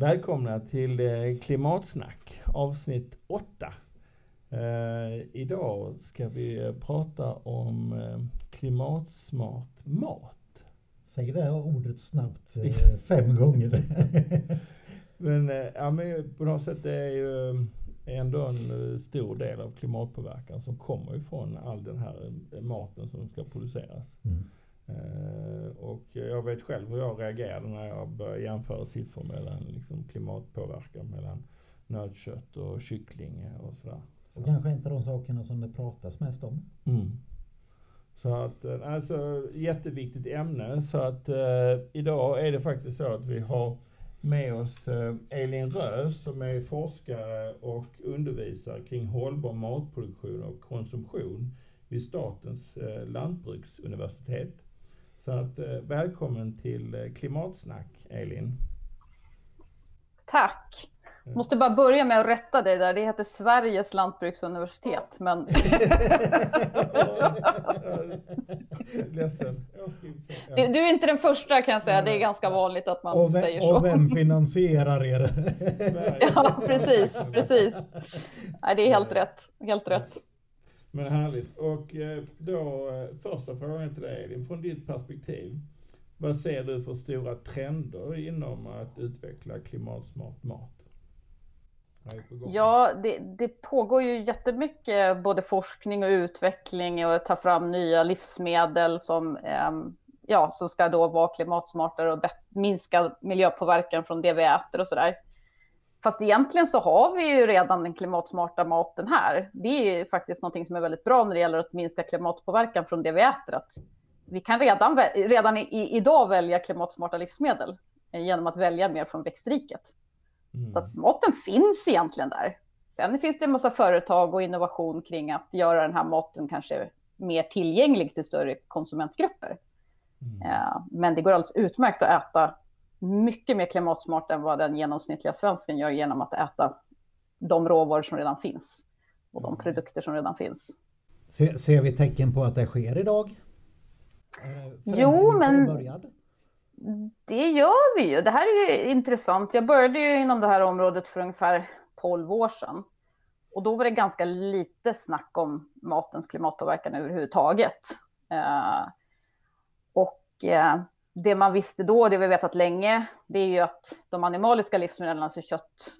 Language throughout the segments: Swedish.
Välkomna till eh, Klimatsnack avsnitt 8. Eh, idag ska vi eh, prata om klimatsmart mat. Säg det ordet snabbt fem gånger. men, ja, men på något sätt är ju ändå en stor del av klimatpåverkan som kommer ifrån all den här maten som ska produceras. Mm. Eh, och jag vet själv hur jag reagerade när jag började jämföra siffror mellan liksom klimatpåverkan mellan nötkött och kyckling och sådär. Och kanske inte de sakerna som det pratas mest om. Mm. Så att, eh, alltså jätteviktigt ämne. Så att eh, idag är det faktiskt så att vi har med oss eh, Elin Rös som är forskare och undervisare kring hållbar matproduktion och konsumtion vid Statens eh, lantbruksuniversitet. Så att, eh, välkommen till eh, Klimatsnack, Elin. Tack. Måste bara börja med att rätta dig där. Det heter Sveriges lantbruksuniversitet, men... Ledsen. Du, du, är inte den första kan jag säga. Det är ganska vanligt att man vem, säger så. Och vem finansierar er? ja, precis, precis. Nej, det är helt rätt. Helt rätt. Men härligt. Och eh, då eh, första frågan till dig Elin, från ditt perspektiv. Vad ser du för stora trender inom att utveckla klimatsmart mat? Ja, det, det, pågår ju jättemycket både forskning och utveckling och att ta fram nya livsmedel som, ehm, ja, som ska då vara klimatsmartare och minska miljöpåverkan från det vi äter och sådär. Fast egentligen så har vi ju redan den klimatsmarta maten här. Det är ju faktiskt någonting som är väldigt bra när det gäller att minska klimatpåverkan från det vi äter. Att vi kan redan, redan i, idag välja klimatsmarta livsmedel eh, genom att välja mer från växtriket. Mm. Så att maten finns egentligen där. Sen finns det en massa företag och innovation kring att göra den här maten kanske mer tillgänglig till större konsumentgrupper. Mm. Men det går alldeles utmärkt att äta mycket mer klimatsmart än vad den genomsnittliga svensken gör genom att äta de råvaror som redan finns och de produkter som redan finns. Ser, ser vi tecken på att det sker idag? Jo, men det gör vi ju. Det här är ju intressant. Jag började ju inom det här området för ungefär 12 år sedan. Och då var det ganska lite snack om matens klimatpåverkan överhuvudtaget. Eh, och eh, det man visste då, det vi vetat länge, det är ju att de animaliska livsmedlen, alltså kött,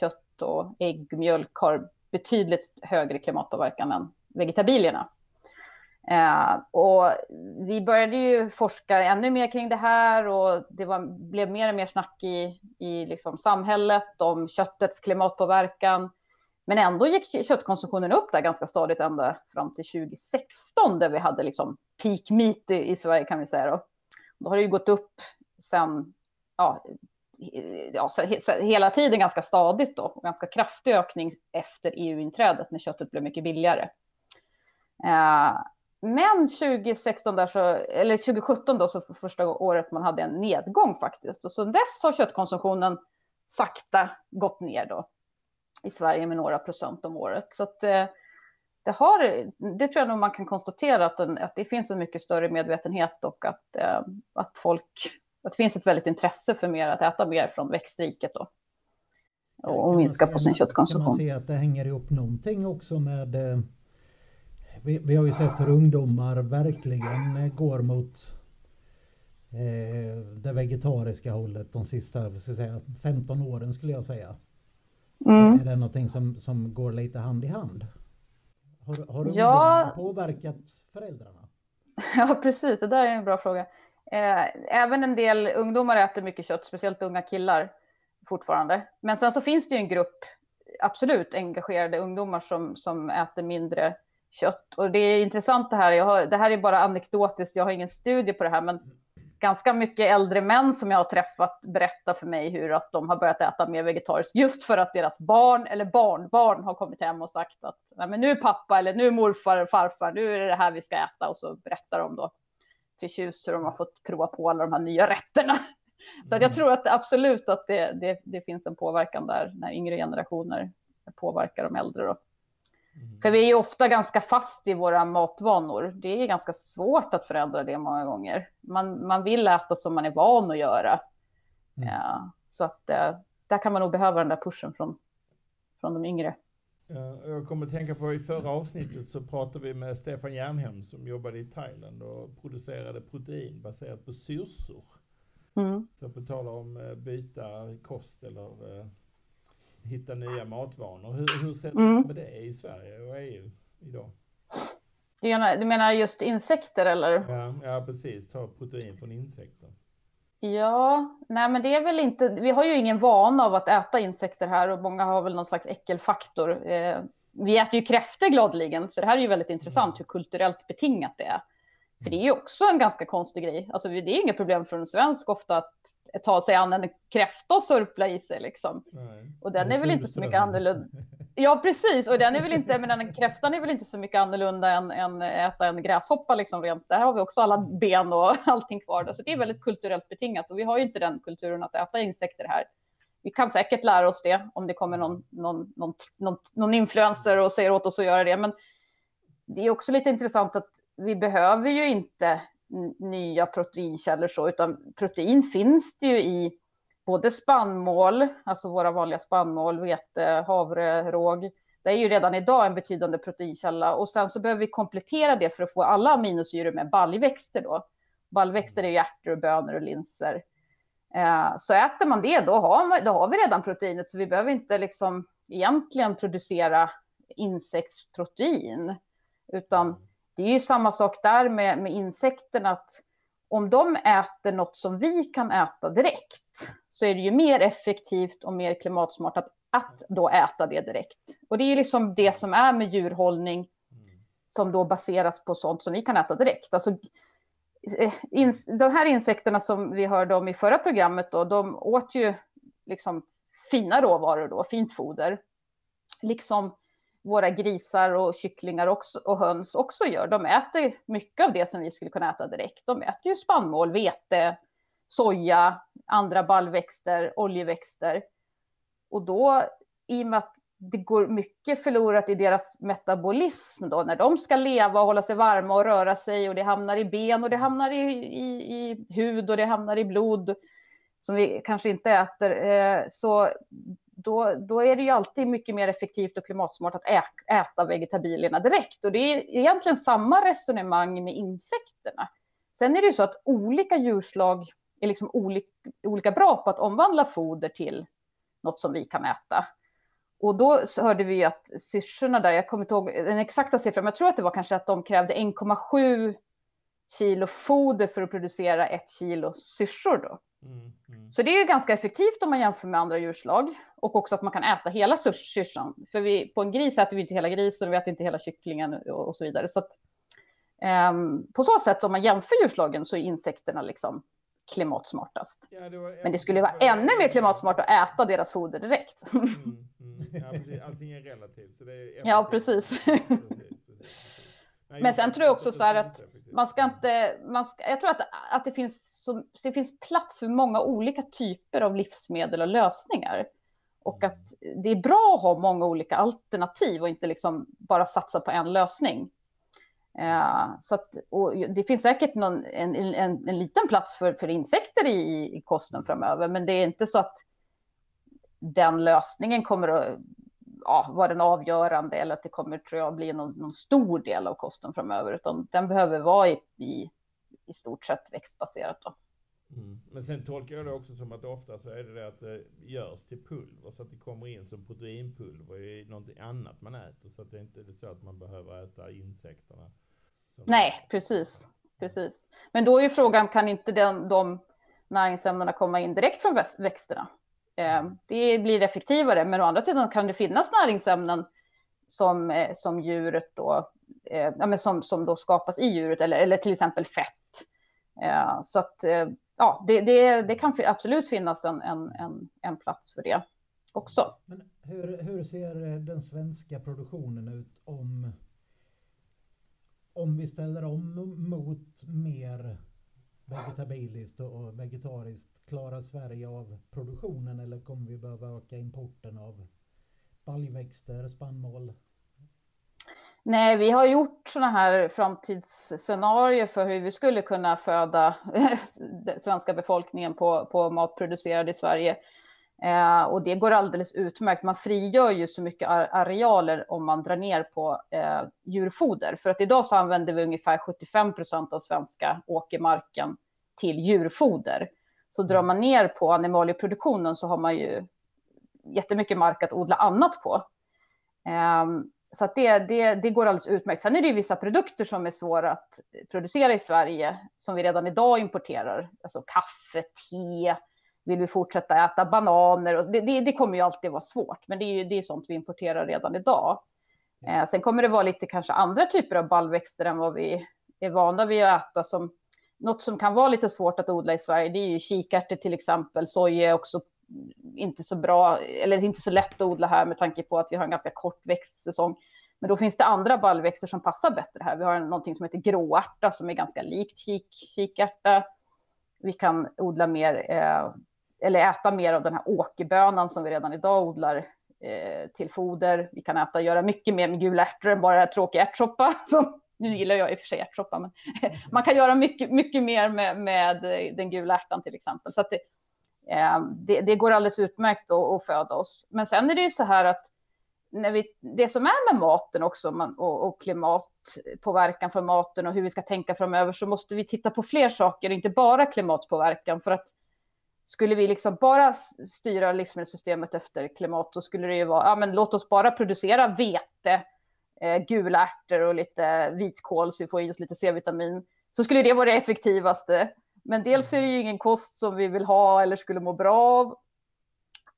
kött och ägg, mjölk, har betydligt högre klimatpåverkan än vegetabilierna. Eh, och vi började ju forska ännu mer kring det här och det var, blev mer och mer snack i, i liksom samhället om köttets klimatpåverkan. Men ändå gick köttkonsumtionen upp där ganska stadigt ända fram till 2016 där vi hade liksom peak meat i, i Sverige kan vi säga. Då. Då har det ju gått upp sen, ja, ja, hela tiden ganska stadigt då, och ganska kraftig ökning efter EU-inträdet när köttet blev mycket billigare. Eh, men 2016 där så, eller 2017 då, så för första året man hade en nedgång faktiskt. Och så dess har köttkonsumtionen sakta gått ner då i Sverige med några procent om året. Så att, eh, det, har, det tror jag nog man kan konstatera att, den, att det finns en mycket större medvetenhet och att, eh, att folk, att det finns ett väldigt intresse för mer att äta mer från växtriket då. Och, och minska på sin köttkonsumtion. Kan man se att det hänger ihop någonting också med eh, vi, vi har ju sett hur ungdomar verkligen går mot eh, det vegetariska hållet de sista säga, 15 åren skulle jag säga. Mm. Är det någonting som, som går lite hand i hand? Har, har ja. påverkat föräldrarna? Ja, precis. Det där är en bra fråga. Eh, även en del ungdomar äter mycket kött, speciellt unga killar fortfarande. Men sen så finns det ju en grupp absolut engagerade ungdomar som, som äter mindre kött. Och det är intressant det här. Har, det här är bara anekdotiskt, jag har ingen studie på det här, men ganska mycket äldre män som jag har träffat berättar för mig hur att de har börjat äta mer vegetariskt just för att deras barn eller barnbarn har kommit hem och sagt att Nej, men nu pappa eller nu morfar eller farfar, nu är det det här vi ska äta och så berättar de då förtjust hur de har fått prova på alla de här nya rätterna. Så jag mm. tror att absolut att det, det, det finns en påverkan där när yngre generationer påverkar de äldre. Då. Mm. För vi är ju ofta ganska fast i våra matvanor. Det är ganska svårt att förändra det många gånger. Man, man vill äta som man är van att göra. Mm. Ja, så att, eh, där kan man nog behöva den där pushen från, från de yngre. Jag kommer att tänka på i förra avsnittet så pratade vi med Stefan Jernhem som jobbade i Thailand och producerade protein baserat på syrsor. Mm. Så på tal om eh, byta kost eller hitta nya matvanor. Hur, hur ser det mm. med det i Sverige och EU idag? Du menar, du menar just insekter eller? Ja, ja, precis. Ta protein från insekter. Ja, nej men det är väl inte, vi har ju ingen vana av att äta insekter här och många har väl någon slags äckelfaktor. Eh, vi äter ju kräftor gladeligen, så det här är ju väldigt intressant mm. hur kulturellt betingat det är. För det är ju också en ganska konstig grej. Alltså det är inget problem för en svensk ofta att ta sig an en kräfta och surpla i sig liksom. Nej. Och den är väl inte så mycket annorlunda. Ja, precis. Och den är väl inte, men den kräftan är väl inte så mycket annorlunda än, än äta en gräshoppa liksom rent. Där har vi också alla ben och allting kvar. Då. Så det är väldigt kulturellt betingat och vi har ju inte den kulturen att äta insekter här. Vi kan säkert lära oss det om det kommer någon, någon, någon, någon, någon influencer och säger åt oss att göra det. Men det är också lite intressant att vi behöver ju inte nya proteinkällor så, utan protein finns det ju i både spannmål, alltså våra vanliga spannmål, vete, havre, råg. Det är ju redan idag en betydande proteinkälla och sen så behöver vi komplettera det för att få alla aminosyror med baljväxter då. Baljväxter är ju ärtor, bönor och linser. Eh, så äter man det, då har, man, då har vi redan proteinet, så vi behöver inte liksom egentligen producera insektsprotein, utan mm det är ju samma sak där med, med insekterna, att om de äter något som vi kan äta direkt så är det ju mer effektivt och mer klimatsmart att, att då äta det direkt. Och det är ju liksom det som är med djurhållning som då baseras på sånt som vi kan äta direkt. Alltså, eh, de här insekterna som vi hörde om i förra programmet, då, de åt ju liksom fina råvaror, då, fint foder. Liksom våra grisar och kycklingar också, och höns också gör. De äter mycket av det som vi skulle kunna äta direkt. De äter ju spannmål, vete, soja, andra ballväxter, oljeväxter. Och då, i och med att det går mycket förlorat i deras metabolism då, när de ska leva och hålla sig varma och röra sig och det hamnar i ben och det hamnar i, i, i hud och det hamnar i blod som vi kanske inte äter, eh, så då, då är det ju alltid mycket mer effektivt och klimatsmart att äta vegetabilierna direkt. Och det är egentligen samma resonemang med insekterna. Sen är det ju så att olika djurslag är liksom olika, olika bra på att omvandla foder till något som vi kan äta. Och då hörde vi att syrsorna där, jag kommer inte ihåg den exakta siffran, men jag tror att det var kanske att de krävde 1,7 kilo foder för att producera ett kilo syrsor då. Mm, mm. Så det är ju ganska effektivt om man jämför med andra djurslag. Och också att man kan äta hela syrsan. För vi, på en gris äter vi inte hela grisen och vi äter inte hela kycklingen och, och så vidare. Så att, um, på så sätt, om man jämför djurslagen så är insekterna liksom klimatsmartast. Ja, det var, Men det skulle vara ännu mer klimatsmart att äta deras foder direkt. Mm, mm. Ja, precis. Allting är relativt. Så det är ja, precis. precis, precis. Men sen tror jag också så här att man ska inte, man ska, jag tror att, att det, finns så, det finns plats för många olika typer av livsmedel och lösningar. Och att det är bra att ha många olika alternativ och inte liksom bara satsa på en lösning. Eh, så att, det finns säkert någon, en, en, en liten plats för, för insekter i, i kosten framöver, men det är inte så att den lösningen kommer att ja, vara den avgörande eller att det kommer, tror jag, bli någon, någon stor del av kosten framöver, utan den behöver vara i, i, i stort sett växtbaserat. Då. Mm. Men sen tolkar jag det också som att ofta så är det det att det görs till pulver så att det kommer in som proteinpulver i någonting annat man äter så att det inte är så att man behöver äta insekterna. Nej, precis. precis. Men då är ju frågan, kan inte den, de näringsämnena komma in direkt från växterna? Eh, det blir effektivare, men å andra sidan kan det finnas näringsämnen som, eh, som djuret då, eh, ja, men som, som då skapas i djuret, eller, eller till exempel fett. Så att ja, det, det, det kan absolut finnas en, en, en, en plats för det också. Men hur, hur ser den svenska produktionen ut om, om vi ställer om mot mer vegetabiliskt och vegetariskt? Klarar Sverige av produktionen eller kommer vi behöva öka importen av baljväxter, spannmål? Nej, vi har gjort sådana här framtidsscenarier för hur vi skulle kunna föda den svenska befolkningen på, på mat producerad i Sverige. Eh, och det går alldeles utmärkt. Man frigör ju så mycket arealer om man drar ner på eh, djurfoder. För att idag så använder vi ungefär 75 procent av svenska åkermarken till djurfoder. Så drar man ner på animalieproduktionen så har man ju jättemycket mark att odla annat på. Eh, så att det, det, det går alldeles utmärkt. Sen är det vissa produkter som är svåra att producera i Sverige som vi redan idag importerar. Alltså kaffe, te, vill vi fortsätta äta bananer? Och det, det, det kommer ju alltid vara svårt, men det är ju det är sånt vi importerar redan idag. Eh, sen kommer det vara lite kanske andra typer av baljväxter än vad vi är vana vid att äta. Som, något som kan vara lite svårt att odla i Sverige, det är ju kikärtor till exempel. Soja är också inte så bra, eller inte så lätt att odla här med tanke på att vi har en ganska kort växtsäsong. Men då finns det andra baljväxter som passar bättre här. Vi har någonting som heter gråärta som är ganska likt kik, kikärta. Vi kan odla mer eh, eller äta mer av den här åkerbönan som vi redan idag odlar eh, till foder. Vi kan äta, göra mycket mer med gula ärtor än bara det här tråkiga ärtsoppa. Som, nu gillar jag i och för sig ärtsoppa, men man kan göra mycket, mycket mer med, med eh, den gula ärtan till exempel. Så det, eh, det, det, går alldeles utmärkt att, att föda oss. Men sen är det ju så här att när vi, det som är med maten också man, och, och, klimatpåverkan för maten och hur vi ska tänka framöver så måste vi titta på fler saker, inte bara klimatpåverkan. För att skulle vi liksom bara styra livsmedelssystemet efter klimat så skulle det ju vara, ja men låt oss bara producera vete, eh, gula ärtor och lite vitkål så vi får i oss lite C-vitamin. Så skulle det vara det effektivaste. Men dels är det ju ingen kost som vi vill ha eller skulle må bra av.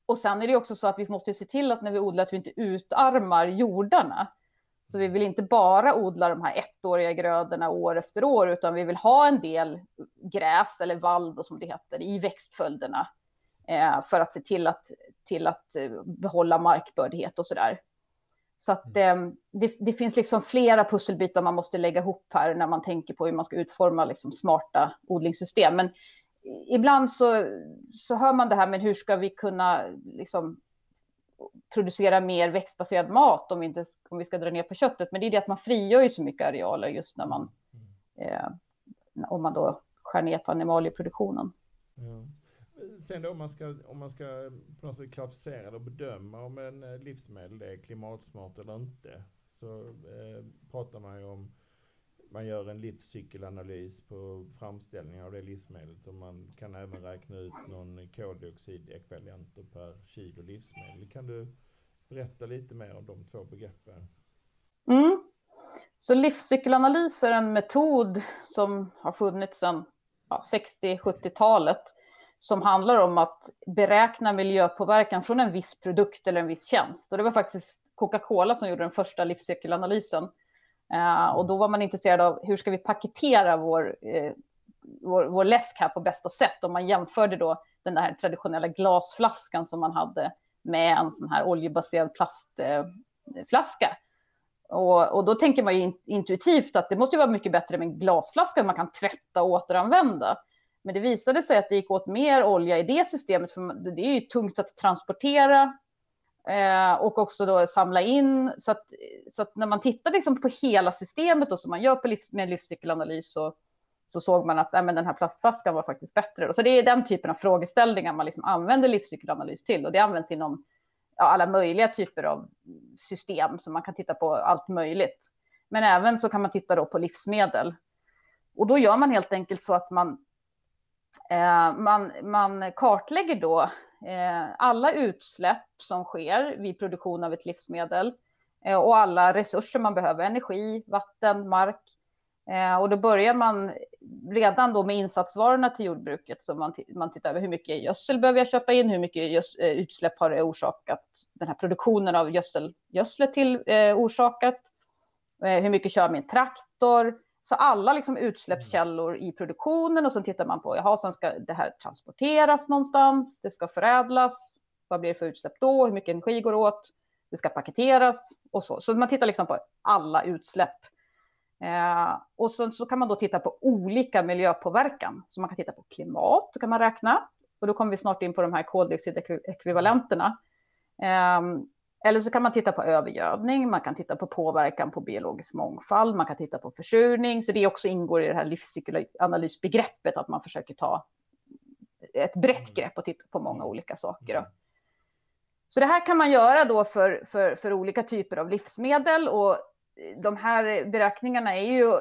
Och sen är det också så att vi måste se till att när vi odlar att vi inte utarmar jordarna. Så vi vill inte bara odla de här ettåriga grödorna år efter år, utan vi vill ha en del gräs eller vall som det heter i växtföljderna eh, för att se till att, till att eh, behålla markbördighet och så där. Så att eh, det, det, finns liksom flera pusselbitar man måste lägga ihop här när man tänker på hur man ska utforma liksom smarta odlingssystem. Men ibland så, så hör man det här, men hur ska vi kunna liksom producera mer växtbaserad mat om vi, inte, om vi ska dra ner på köttet. Men det är det att man frigör ju så mycket arealer just när man, eh, om man då skär ner på animalieproduktionen. Ja. Sen då om man ska, om man ska på något sätt klassificera och bedöma om en eh, livsmedel är klimatsmart eller inte så eh, pratar man ju om man gör en livscykelanalys på framställningen av det livsmedlet och man kan även räkna ut någon koldioxidekvivalenter per kilo livsmedel. Kan du berätta lite mer om de två begreppen? Mm. Så livscykelanalys är en metod som har funnits sedan ja, 60-70-talet som handlar om att beräkna miljöpåverkan från en viss produkt eller en viss tjänst. Och det var faktiskt Coca-Cola som gjorde den första livscykelanalysen Eh, och då var man intresserad av hur ska vi paketera vår, eh, vår, vår läsk här på bästa sätt. Och man jämförde då den här traditionella glasflaskan som man hade med en sån här oljebaserad plastflaska. Eh, och, och, då tänker man ju intuitivt att det måste vara mycket bättre med en glasflaska man kan tvätta och återanvända. Men det visade sig att det gick åt mer olja i det systemet, för det är ju tungt att transportera Eh, och också då samla in. Så att, så att när man tittar liksom på hela systemet då, som man gör på livs, med livscykelanalys så, så såg man att äh, men den här plastflaskan var faktiskt bättre. Då. Så det är den typen av frågeställningar man liksom använder livscykelanalys till. Och det används inom ja, alla möjliga typer av system, så man kan titta på allt möjligt. Men även så kan man titta då på livsmedel. Och då gör man helt enkelt så att man, eh, man, man kartlägger då Eh, alla utsläpp som sker vid produktion av ett livsmedel eh, och alla resurser man behöver, energi, vatten, mark. Eh, och då börjar man redan då med insatsvarorna till jordbruket, så man, man tittar över. Hur mycket gödsel behöver jag köpa in, hur mycket utsläpp har det orsakat? Den här produktionen av gödsel, gödslet till eh, orsakat, eh, hur mycket kör min traktor, så alla liksom utsläppskällor i produktionen och sen tittar man på, jaha, sen ska det här transporteras någonstans, det ska förädlas, vad blir det för utsläpp då, hur mycket energi går åt, det ska paketeras och så. Så man tittar liksom på alla utsläpp. Eh, och så, så kan man då titta på olika miljöpåverkan. Så man kan titta på klimat, då kan man räkna. Och då kommer vi snart in på de här koldioxidekvivalenterna. Eh, eller så kan man titta på övergödning, man kan titta på påverkan på biologisk mångfald, man kan titta på försurning. Så det också ingår i det här livscykelanalysbegreppet, att man försöker ta ett brett mm. grepp och titta på många olika saker. Så det här kan man göra då för, för, för olika typer av livsmedel och de här beräkningarna är ju,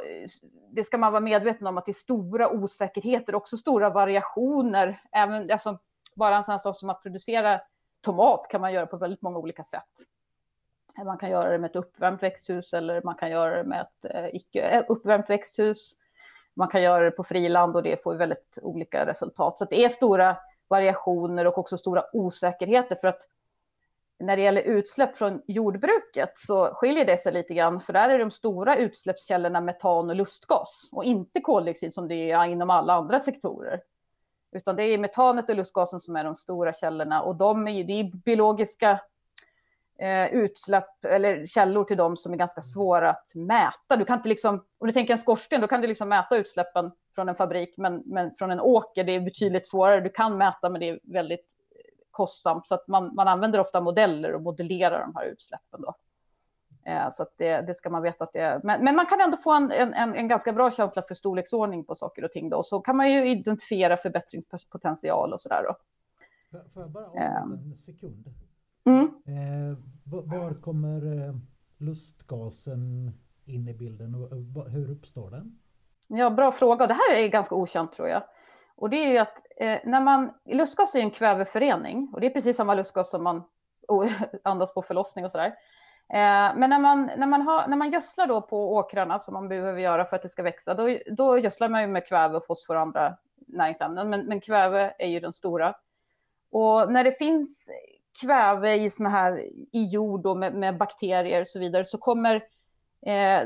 det ska man vara medveten om att det är stora osäkerheter, också stora variationer. Även, alltså, bara en sån sak som att producera tomat kan man göra på väldigt många olika sätt. Man kan göra det med ett uppvärmt växthus eller man kan göra det med ett eh, icke eh, uppvärmt växthus. Man kan göra det på friland och det får väldigt olika resultat. Så det är stora variationer och också stora osäkerheter för att när det gäller utsläpp från jordbruket så skiljer det sig lite grann, för där är de stora utsläppskällorna metan och lustgas och inte koldioxid som det är inom alla andra sektorer. Utan det är metanet och lustgasen som är de stora källorna och de är ju, det är biologiska eh, utsläpp eller källor till dem som är ganska svåra att mäta. Du kan inte liksom, om du tänker en skorsten, då kan du liksom mäta utsläppen från en fabrik, men, men från en åker, det är betydligt svårare. Du kan mäta, men det är väldigt eh, kostsamt, så att man, man använder ofta modeller och modellerar de här utsläppen. Då. Eh, så det, det, ska man veta att det är. Men, men man kan ändå få en, en, en, ganska bra känsla för storleksordning på saker och ting. Då. Så kan man ju identifiera förbättringspotential och sådär. Då. Får jag bara avbryta en sekund? Mm. Eh, var kommer eh, lustgasen in i bilden och hur uppstår den? Ja, bra fråga. Det här är ganska okänt tror jag. Och det är ju att eh, när man, lustgas är en kväveförening och det är precis samma lustgas som man andas på förlossning och sådär. Eh, men när man, när, man har, när man gödslar då på åkrarna som man behöver göra för att det ska växa, då, då gödslar man ju med kväve och fosfor och andra näringsämnen, men, men kväve är ju den stora. Och när det finns kväve i såna här i jord och med, med bakterier och så vidare så kommer eh,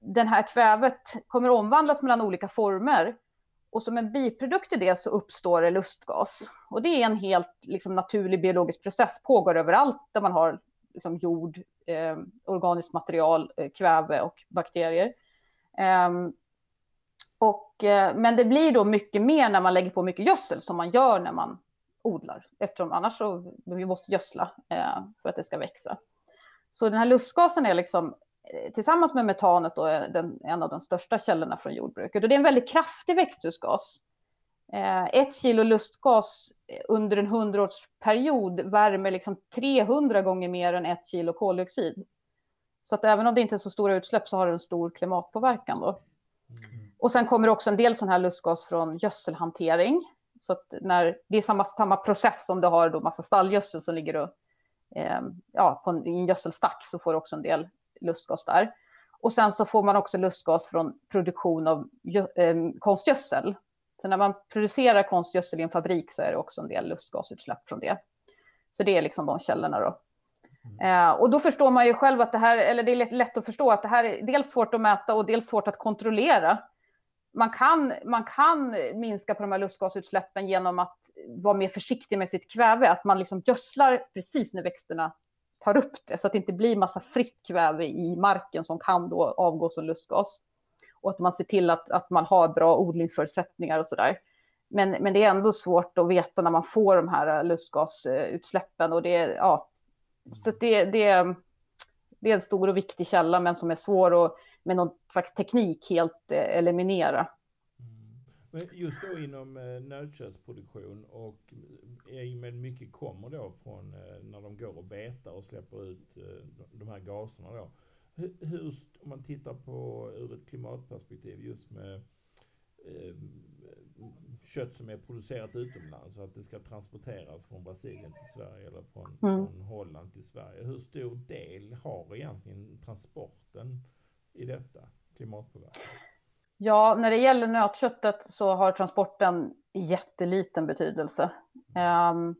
den här kvävet kommer omvandlas mellan olika former och som en biprodukt i det så uppstår det lustgas. Och det är en helt liksom, naturlig biologisk process, pågår överallt där man har liksom, jord, eh, organiskt material, eh, kväve och bakterier. Eh, och, eh, men det blir då mycket mer när man lägger på mycket gödsel som man gör när man odlar, eftersom annars så vi måste gödsla eh, för att det ska växa. Så den här lustgasen är liksom eh, tillsammans med metanet då eh, den, en av de största källorna från jordbruket. Och det är en väldigt kraftig växthusgas. Eh, ett kilo lustgas under en hundraårsperiod värmer liksom 300 gånger mer än ett kilo koldioxid. Så att även om det inte är så stora utsläpp så har det en stor klimatpåverkan. Då. Mm. Och sen kommer också en del sån här lustgas från gödselhantering. Så att när, det är samma, samma process som du har då massa stallgödsel som ligger och, eh, ja, på en, i en gödselstack så får du också en del lustgas där. Och sen så får man också lustgas från produktion av eh, konstgödsel. Så när man producerar konstgödsel i en fabrik så är det också en del lustgasutsläpp från det. Så det är liksom de källorna då. Mm. Eh, och då förstår man ju själv att det här, eller det är lätt, lätt att förstå att det här är dels svårt att mäta och dels svårt att kontrollera. Man kan, man kan minska på de här lustgasutsläppen genom att vara mer försiktig med sitt kväve, att man liksom gödslar precis när växterna tar upp det så att det inte blir massa fritt kväve i marken som kan då avgå som lustgas. Och att man ser till att, att man har bra odlingsförutsättningar och sådär. Men, men det är ändå svårt att veta när man får de här äh, lustgasutsläppen och det, ja, så det, det, det är en stor och viktig källa men som är svår att med någon slags teknik helt äh, eliminera. Mm. Men just då inom äh, nötköttsproduktion och i och med mycket kommer då från när de går och betar och släpper ut de här gaserna då. Hur, om man tittar på ur ett klimatperspektiv just med eh, kött som är producerat utomlands och att det ska transporteras från Brasilien till Sverige eller från, mm. från Holland till Sverige. Hur stor del har egentligen transporten i detta klimatpåverkan? Ja, när det gäller nötköttet så har transporten jätteliten betydelse. Um,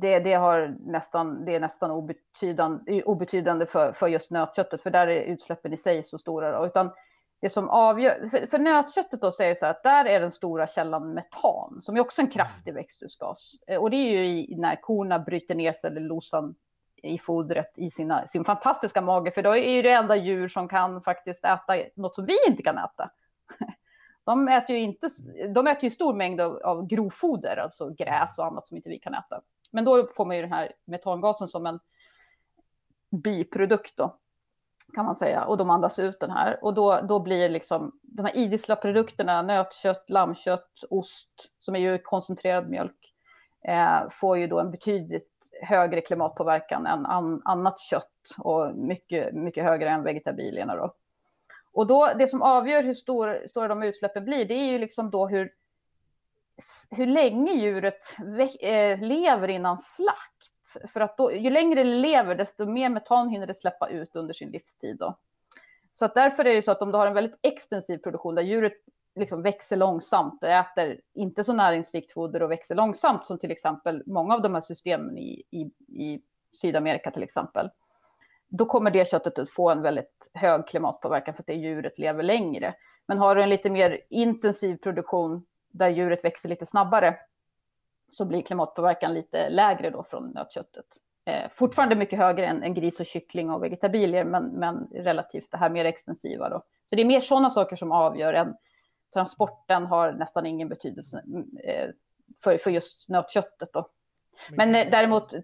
det, det, har nästan, det är nästan obetydande, obetydande för, för just nötköttet, för där är utsläppen i sig så stora. Då. Utan det som avgör, för, för nötköttet då säger så här att där är den stora källan metan, som är också en kraftig mm. växthusgas. Eh, och det är ju i, när korna bryter ner cellulosan i fodret i sina, sin fantastiska mage, för då är det enda djur som kan faktiskt äta något som vi inte kan äta. De äter ju, inte, de äter ju stor mängd av, av grovfoder, alltså gräs och annat som inte vi kan äta. Men då får man ju den här metangasen som en biprodukt då, kan man säga. Och de andas ut den här. Och då, då blir liksom de här idissla produkterna, nötkött, lammkött, ost, som är ju koncentrerad mjölk, eh, får ju då en betydligt högre klimatpåverkan än an, annat kött och mycket, mycket högre än vegetabilierna. Då. Och då, det som avgör hur stor, stora de utsläppen blir, det är ju liksom då hur, hur länge djuret eh, lever innan slakt. För att då, ju längre det lever, desto mer metan hinner det släppa ut under sin livstid. Då. Så att därför är det så att om du har en väldigt extensiv produktion där djuret liksom växer långsamt, äter inte så näringsrikt foder och växer långsamt som till exempel många av de här systemen i, i, i Sydamerika till exempel, då kommer det köttet att få en väldigt hög klimatpåverkan för att det djuret lever längre. Men har du en lite mer intensiv produktion där djuret växer lite snabbare så blir klimatpåverkan lite lägre då från nötköttet. Eh, fortfarande mycket högre än, än, gris och kyckling och vegetabilier, men, men relativt det här mer extensiva. Då. Så det är mer sådana saker som avgör än transporten har nästan ingen betydelse mm, eh, för, för just nötköttet. Då. Men eh, däremot,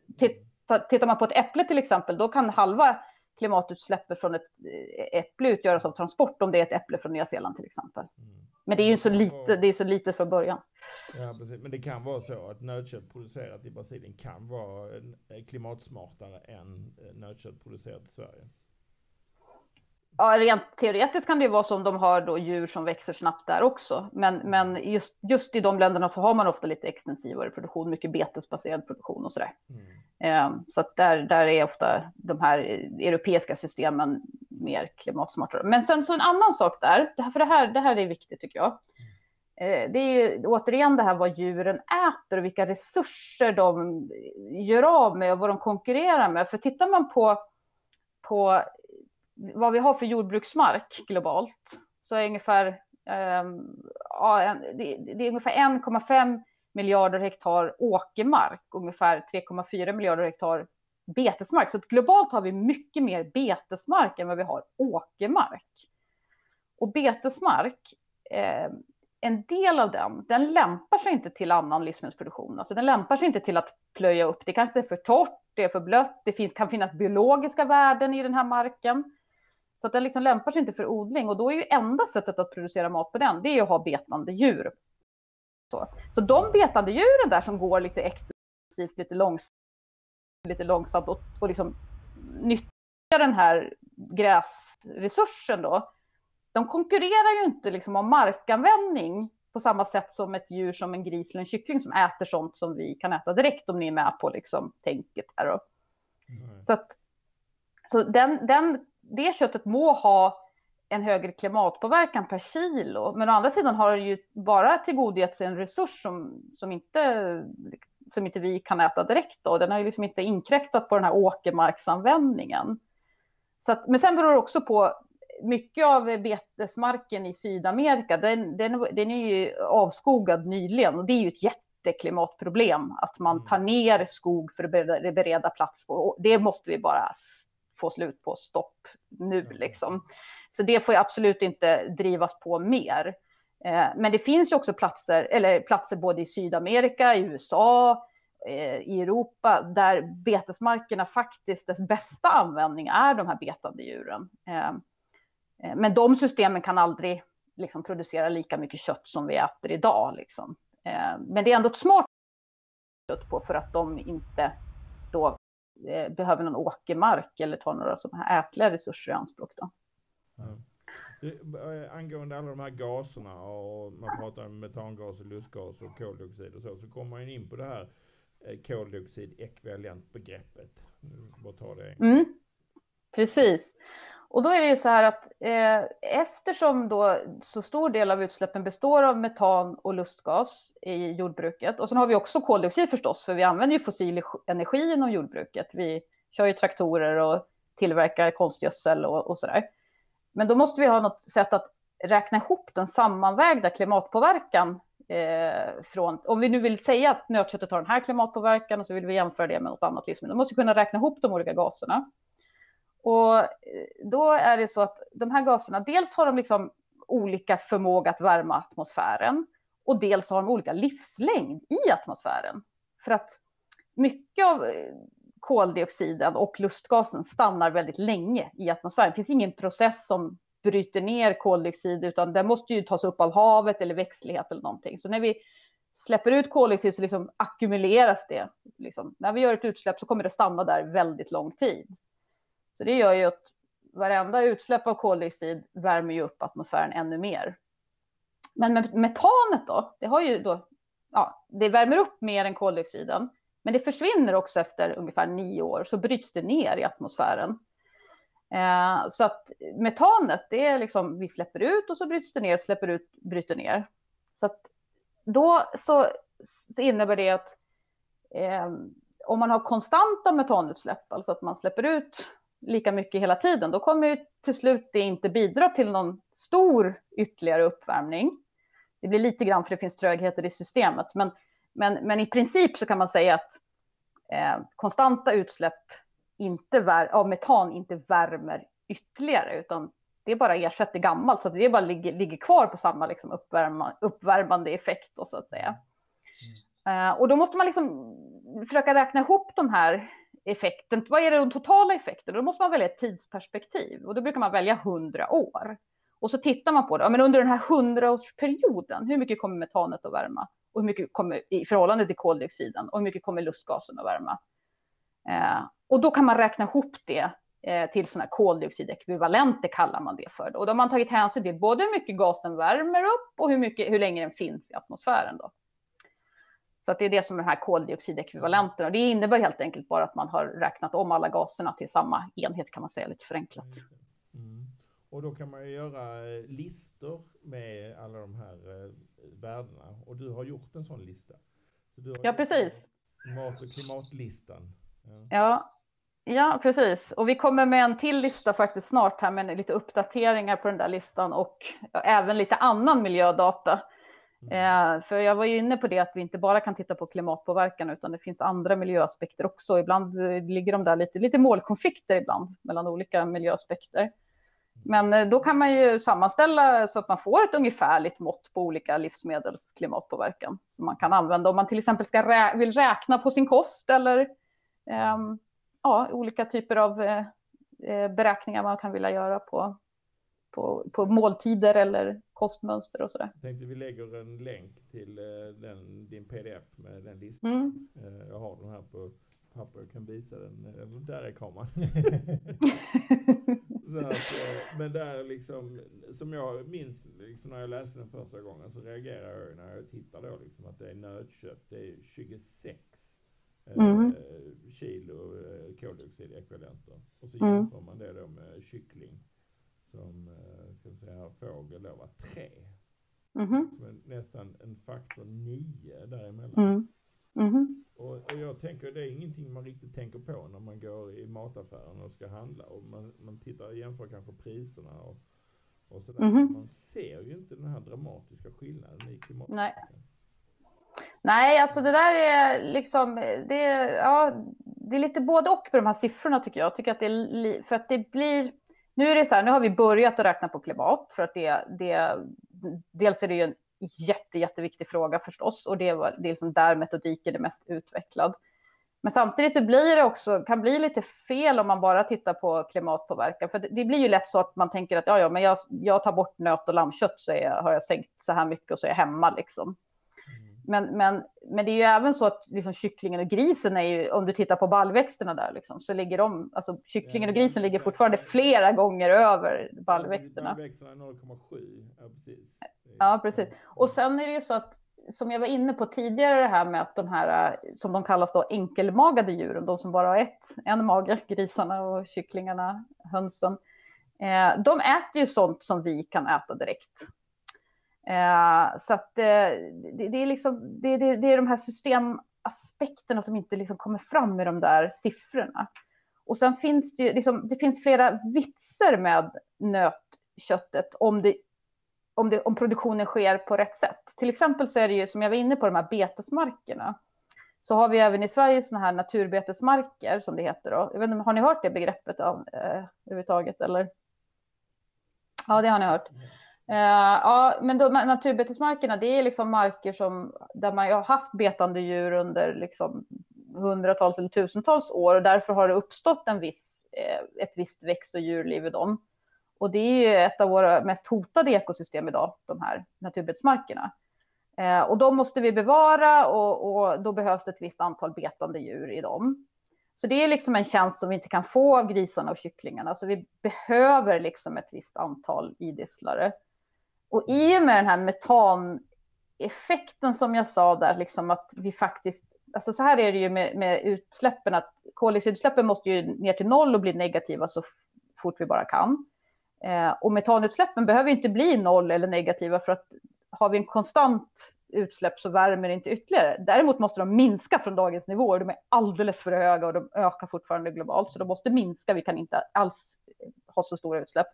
tittar man på ett äpple till exempel, då kan halva klimatutsläppet från ett eh, äpple utgöras av transport om det är ett äpple från Nya Zeeland till exempel. Mm. Men det är ju så lite, det är så lite från början. Ja, precis. Men det kan vara så att nötkött producerat i Brasilien kan vara klimatsmartare än nötkött producerat i Sverige. Ja, rent teoretiskt kan det ju vara så om de har då djur som växer snabbt där också. Men, men just, just i de länderna så har man ofta lite extensivare produktion, mycket betesbaserad produktion och sådär. Mm. Eh, så att där, där är ofta de här europeiska systemen mer klimatsmartare. Men sen så en annan sak där, för det här, det här är viktigt tycker jag. Eh, det är ju återigen det här vad djuren äter och vilka resurser de gör av med och vad de konkurrerar med. För tittar man på, på vad vi har för jordbruksmark globalt så är ungefär, eh, det, det är ungefär 1,5 miljarder hektar åkermark, ungefär 3,4 miljarder hektar betesmark. Så globalt har vi mycket mer betesmark än vad vi har åkermark. Och betesmark, eh, en del av den, den lämpar sig inte till annan livsmedelsproduktion. Alltså den lämpar sig inte till att plöja upp. Det kanske är för torrt, det är för blött, det finns, kan finnas biologiska värden i den här marken. Så att den liksom lämpar sig inte för odling och då är ju enda sättet att producera mat på den, det är att ha betande djur. Så, så de betande djuren där som går lite extensivt, lite långsamt, lite långsamt och, och liksom nyttjar den här gräsresursen då, de konkurrerar ju inte liksom om markanvändning på samma sätt som ett djur som en gris eller en kyckling som äter sånt som vi kan äta direkt om ni är med på liksom tänket här. Då. Mm. Så, att, så den, den det köttet må ha en högre klimatpåverkan per kilo, men å andra sidan har det ju bara tillgodogett sig en resurs som, som, inte, som inte vi kan äta direkt. Då. Den har ju liksom inte inkräktat på den här åkermarksanvändningen. Så att, men sen beror det också på mycket av betesmarken i Sydamerika, den, den, den är ju avskogad nyligen och det är ju ett jätteklimatproblem att man mm. tar ner skog för att bereda plats på. Det måste vi bara få slut på, stopp nu liksom. Så det får ju absolut inte drivas på mer. Eh, men det finns ju också platser, eller platser både i Sydamerika, i USA, eh, i Europa, där betesmarkerna faktiskt, dess bästa användning är de här betande djuren. Eh, men de systemen kan aldrig liksom, producera lika mycket kött som vi äter idag. Liksom. Men det är ändå ett smart kött på för att de inte då behöver någon åkermark eller tar några sådana här ätliga resurser i anspråk. Då. Eh, angående alla de här gaserna och man pratar om metangas och lustgas och koldioxid och så, så kommer man in på det här eh, koldioxid-ekvivalent-begreppet. Bara ta det mm. Precis. Och då är det ju så här att eh, eftersom då så stor del av utsläppen består av metan och lustgas i jordbruket och sen har vi också koldioxid förstås, för vi använder ju fossil energi inom jordbruket. Vi kör ju traktorer och tillverkar konstgödsel och, och där. Men då måste vi ha något sätt att räkna ihop den sammanvägda klimatpåverkan eh, från, om vi nu vill säga att nötköttet har den här klimatpåverkan och så vill vi jämföra det med något annat livsmedel, då måste vi kunna räkna ihop de olika gaserna. Och eh, då är det så att de här gaserna, dels har de liksom olika förmåga att värma atmosfären och dels har de olika livslängd i atmosfären. För att mycket av eh, koldioxiden och lustgasen stannar väldigt länge i atmosfären. Det finns ingen process som bryter ner koldioxid, utan den måste ju tas upp av havet eller växtlighet eller någonting. Så när vi släpper ut koldioxid så liksom ackumuleras det. Liksom. När vi gör ett utsläpp så kommer det stanna där väldigt lång tid. Så det gör ju att varenda utsläpp av koldioxid värmer ju upp atmosfären ännu mer. Men med metanet då, det har ju då, ja, det värmer upp mer än koldioxiden, men det försvinner också efter ungefär nio år, så bryts det ner i atmosfären. Eh, så att metanet, det är liksom, vi släpper ut och så bryts det ner, släpper ut, bryter ner. Så att då så, så innebär det att eh, om man har konstanta metanutsläpp, alltså att man släpper ut lika mycket hela tiden, då kommer ju till slut det inte bidra till någon stor ytterligare uppvärmning. Det blir lite grann för det finns trögheter i systemet, men, men, men i princip så kan man säga att eh, konstanta utsläpp inte vär, av metan inte värmer ytterligare, utan det bara ersätter gammalt, så det bara ligger, ligger kvar på samma liksom uppvärma, uppvärmande effekt, då, så att säga. Mm. Uh, och då måste man liksom försöka räkna ihop de här effekten. Vad är den de totala effekterna? Då måste man välja ett tidsperspektiv och då brukar man välja 100 år. Och så tittar man på det. Ja, men under den här 100-årsperioden, hur mycket kommer metanet att värma? Och hur mycket kommer i förhållande till koldioxiden? Och hur mycket kommer lustgasen att värma? Eh, och då kan man räkna ihop det eh, till sådana koldioxidekvivalenter kallar man det för. Och då har man tagit hänsyn till både hur mycket gasen värmer upp och hur, mycket, hur länge den finns i atmosfären. Då. Så det är det som är de här koldioxidekvivalenterna. Och det innebär helt enkelt bara att man har räknat om alla gaserna till samma enhet kan man säga, lite förenklat. Mm. Och då kan man ju göra eh, listor med alla de här eh, värdena. Och du har gjort en sån lista. Så du har ja, precis. Mat och klimatlistan. Ja. ja. Ja, precis. Och vi kommer med en till lista faktiskt snart här med lite uppdateringar på den där listan och även lite annan miljödata. Mm. Eh, för jag var ju inne på det att vi inte bara kan titta på klimatpåverkan utan det finns andra miljöaspekter också. Ibland eh, ligger de där lite, lite målkonflikter ibland mellan olika miljöaspekter. Men eh, då kan man ju sammanställa så att man får ett ungefärligt mått på olika livsmedels klimatpåverkan som man kan använda om man till exempel ska rä vill räkna på sin kost eller eh, ja, olika typer av eh, eh, beräkningar man kan vilja göra på, på, på måltider eller kostmönster och sådär. Jag tänkte vi lägger en länk till eh, den, din pdf med den listan. Mm. Eh, jag har den här på papper, jag kan visa den. Eh, där är kameran. så att, men där liksom, som jag minns liksom när jag läste den första gången så reagerar jag när jag tittar då liksom att det är nötkött. Det är 26 mm. kilo koldioxidekvivalenter. Och så mm. jämför man det då med kyckling som eh, ska säga, fågel då var tre. Mm -hmm. Som är nästan en faktor nio däremellan. Mm. Mm och, och jag tänker det är ingenting man riktigt tänker på när man går i mataffären och ska handla. Och man, man tittar jämför kanske priserna och, och sådär. Mm. Man ser ju inte den här dramatiska skillnaden i klimatet. Nej. Nej, alltså det där är liksom, det, ja, det är lite både och på de här siffrorna tycker jag. jag tycker att det är, för att det blir, nu är det så här, nu har vi börjat att räkna på klimat för att det, det dels är det ju en jätte, jätteviktig fråga förstås och det, är, det är liksom där metodiken är mest utvecklad. Men samtidigt så blir det också, kan bli lite fel om man bara tittar på klimatpåverkan. För det, det blir ju lätt så att man tänker att ja, ja, men jag, jag tar bort nöt och lammkött så jag, har jag sänkt så här mycket och så är jag hemma liksom. Men, men, men det är ju även så att liksom kycklingen och grisen är ju, om du tittar på baljväxterna där, liksom, så ligger de, alltså kycklingen och grisen ligger fortfarande flera gånger över baljväxterna. Baljväxterna är 0,7, ja precis. Ja, precis. Och sen är det ju så att, som jag var inne på tidigare, det här med att de här, som de kallas då enkelmagade djuren, de som bara har ett, en mage, grisarna och kycklingarna, hönsen, eh, de äter ju sånt som vi kan äta direkt. Eh, så att eh, det, det, är liksom, det, det, det, är de här systemaspekterna som inte liksom kommer fram i de där siffrorna. Och sen finns det ju liksom, det finns flera vitser med nötköttet om, det, om, det, om produktionen sker på rätt sätt. Till exempel så är det ju, som jag var inne på, de här betesmarkerna. Så har vi även i Sverige sådana här naturbetesmarker, som det heter. Då. Jag vet inte, har ni hört det begreppet av, eh, överhuvudtaget? Eller? Ja, det har ni hört. Uh, ja, men då, naturbetesmarkerna, det är liksom marker som, där man har haft betande djur under liksom hundratals eller tusentals år och därför har det uppstått en viss, eh, ett visst växt och djurliv i dem. Och det är ju ett av våra mest hotade ekosystem idag, de här naturbetesmarkerna. Eh, och de måste vi bevara och, och, då behövs det ett visst antal betande djur i dem. Så det är liksom en tjänst som vi inte kan få av grisarna och kycklingarna. Så vi behöver liksom ett visst antal idisslare. Och i och med den här metaneffekten som jag sa där, liksom att vi faktiskt alltså så här är det ju med, med utsläppen, att koldioxidutsläppen måste ju ner till noll och bli negativa så fort vi bara kan. Eh, och metanutsläppen behöver inte bli noll eller negativa för att har vi en konstant utsläpp så värmer det inte ytterligare. Däremot måste de minska från dagens nivåer. De är alldeles för höga och de ökar fortfarande globalt, så de måste minska. Vi kan inte alls ha så stora utsläpp.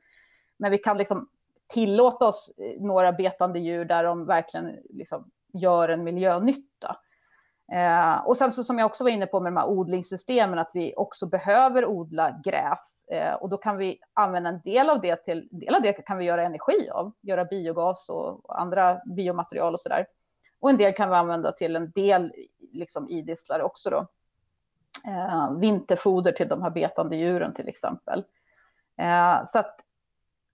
Men vi kan liksom tillåta oss eh, några betande djur där de verkligen liksom gör en miljönytta. Eh, och sen så som jag också var inne på med de här odlingssystemen, att vi också behöver odla gräs. Eh, och då kan vi använda en del av det till, en del av det kan vi göra energi av, göra biogas och, och andra biomaterial och sådär. Och en del kan vi använda till en del liksom idisslare också då. Eh, vinterfoder till de här betande djuren till exempel. Eh, så att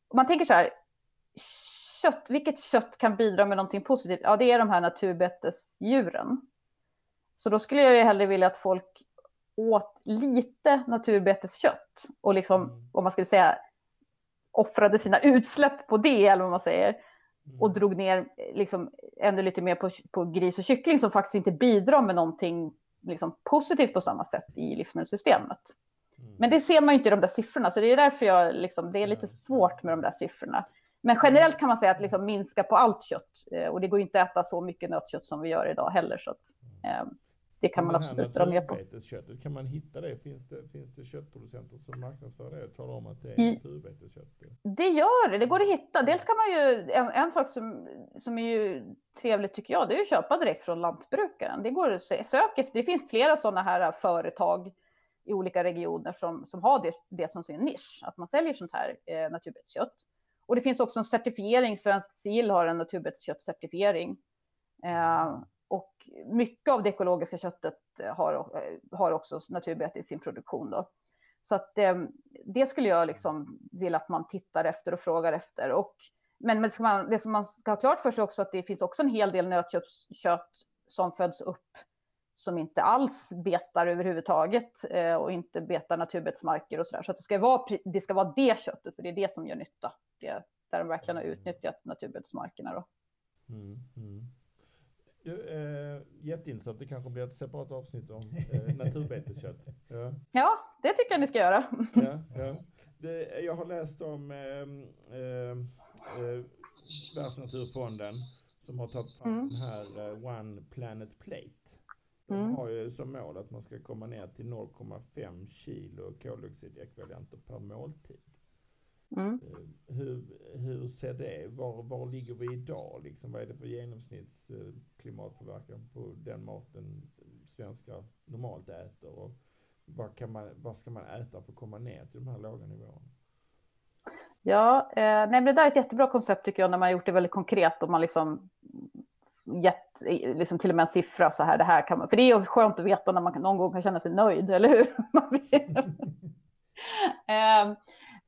om man tänker så här, kött, vilket kött kan bidra med någonting positivt? Ja, det är de här naturbetesdjuren. Så då skulle jag ju hellre vilja att folk åt lite naturbeteskött och liksom, mm. om man skulle säga, offrade sina utsläpp på det, eller vad man säger, mm. och drog ner liksom, ännu lite mer på, på gris och kyckling som faktiskt inte bidrar med någonting liksom, positivt på samma sätt i livsmedelssystemet. Mm. Men det ser man ju inte i de där siffrorna, så det är därför jag, liksom, det är lite svårt med de där siffrorna. Men generellt kan man säga att liksom minska på allt kött. Eh, och det går inte att äta så mycket nötkött som vi gör idag heller. Så att, eh, det kan man absolut dra ner på. Köttet, kan man hitta det? Finns, det? finns det köttproducenter som marknadsför det och talar om att det är naturbeteskött? Det gör det, det går att hitta. Dels kan man ju, en, en sak som, som är ju trevligt tycker jag, det är att köpa direkt från lantbrukaren. Det går att söka det finns flera sådana här företag i olika regioner som, som har det, det som sin nisch, att man säljer sånt här eh, naturbeteskött. Och det finns också en certifiering, Svensk Sill har en naturbetsköttcertifiering. Eh, och mycket av det ekologiska köttet eh, har, eh, har också naturbete i sin produktion. Då. Så att, eh, det skulle jag liksom vilja att man tittar efter och frågar efter. Och, men, men det, ska man, det som man ska ha klart för sig också att det finns också en hel del nötkött som föds upp som inte alls betar överhuvudtaget eh, och inte betar naturbetsmarker och sådär. Så att det ska, vara, det ska vara det köttet, för det är det som gör nytta. Det, där de verkligen har utnyttjat naturbetsmarkerna. Då. Mm, mm. Eh, jätteintressant. Det kanske blir ett separat avsnitt om eh, naturbeteskött. Ja. ja, det tycker jag ni ska göra. ja, ja. Det, jag har läst om eh, eh, eh Världsnaturfonden som har tagit fram mm. den här uh, One Planet Plate. De mm. har ju som mål att man ska komma ner till 0,5 kilo koldioxidekvivalenter per måltid. Mm. Eh, hur, hur ser det, var, var ligger vi idag? Liksom, vad är det för genomsnittsklimatpåverkan på den maten svenskar normalt äter? Och vad, kan man, vad ska man äta för att komma ner till de här låga nivåerna? Ja, eh, nej, men det där är ett jättebra koncept tycker jag när man har gjort det väldigt konkret och man liksom gett liksom till och med en siffra så här, det här kan man, för det är ju skönt att veta när man någon gång kan känna sig nöjd, eller hur? eh,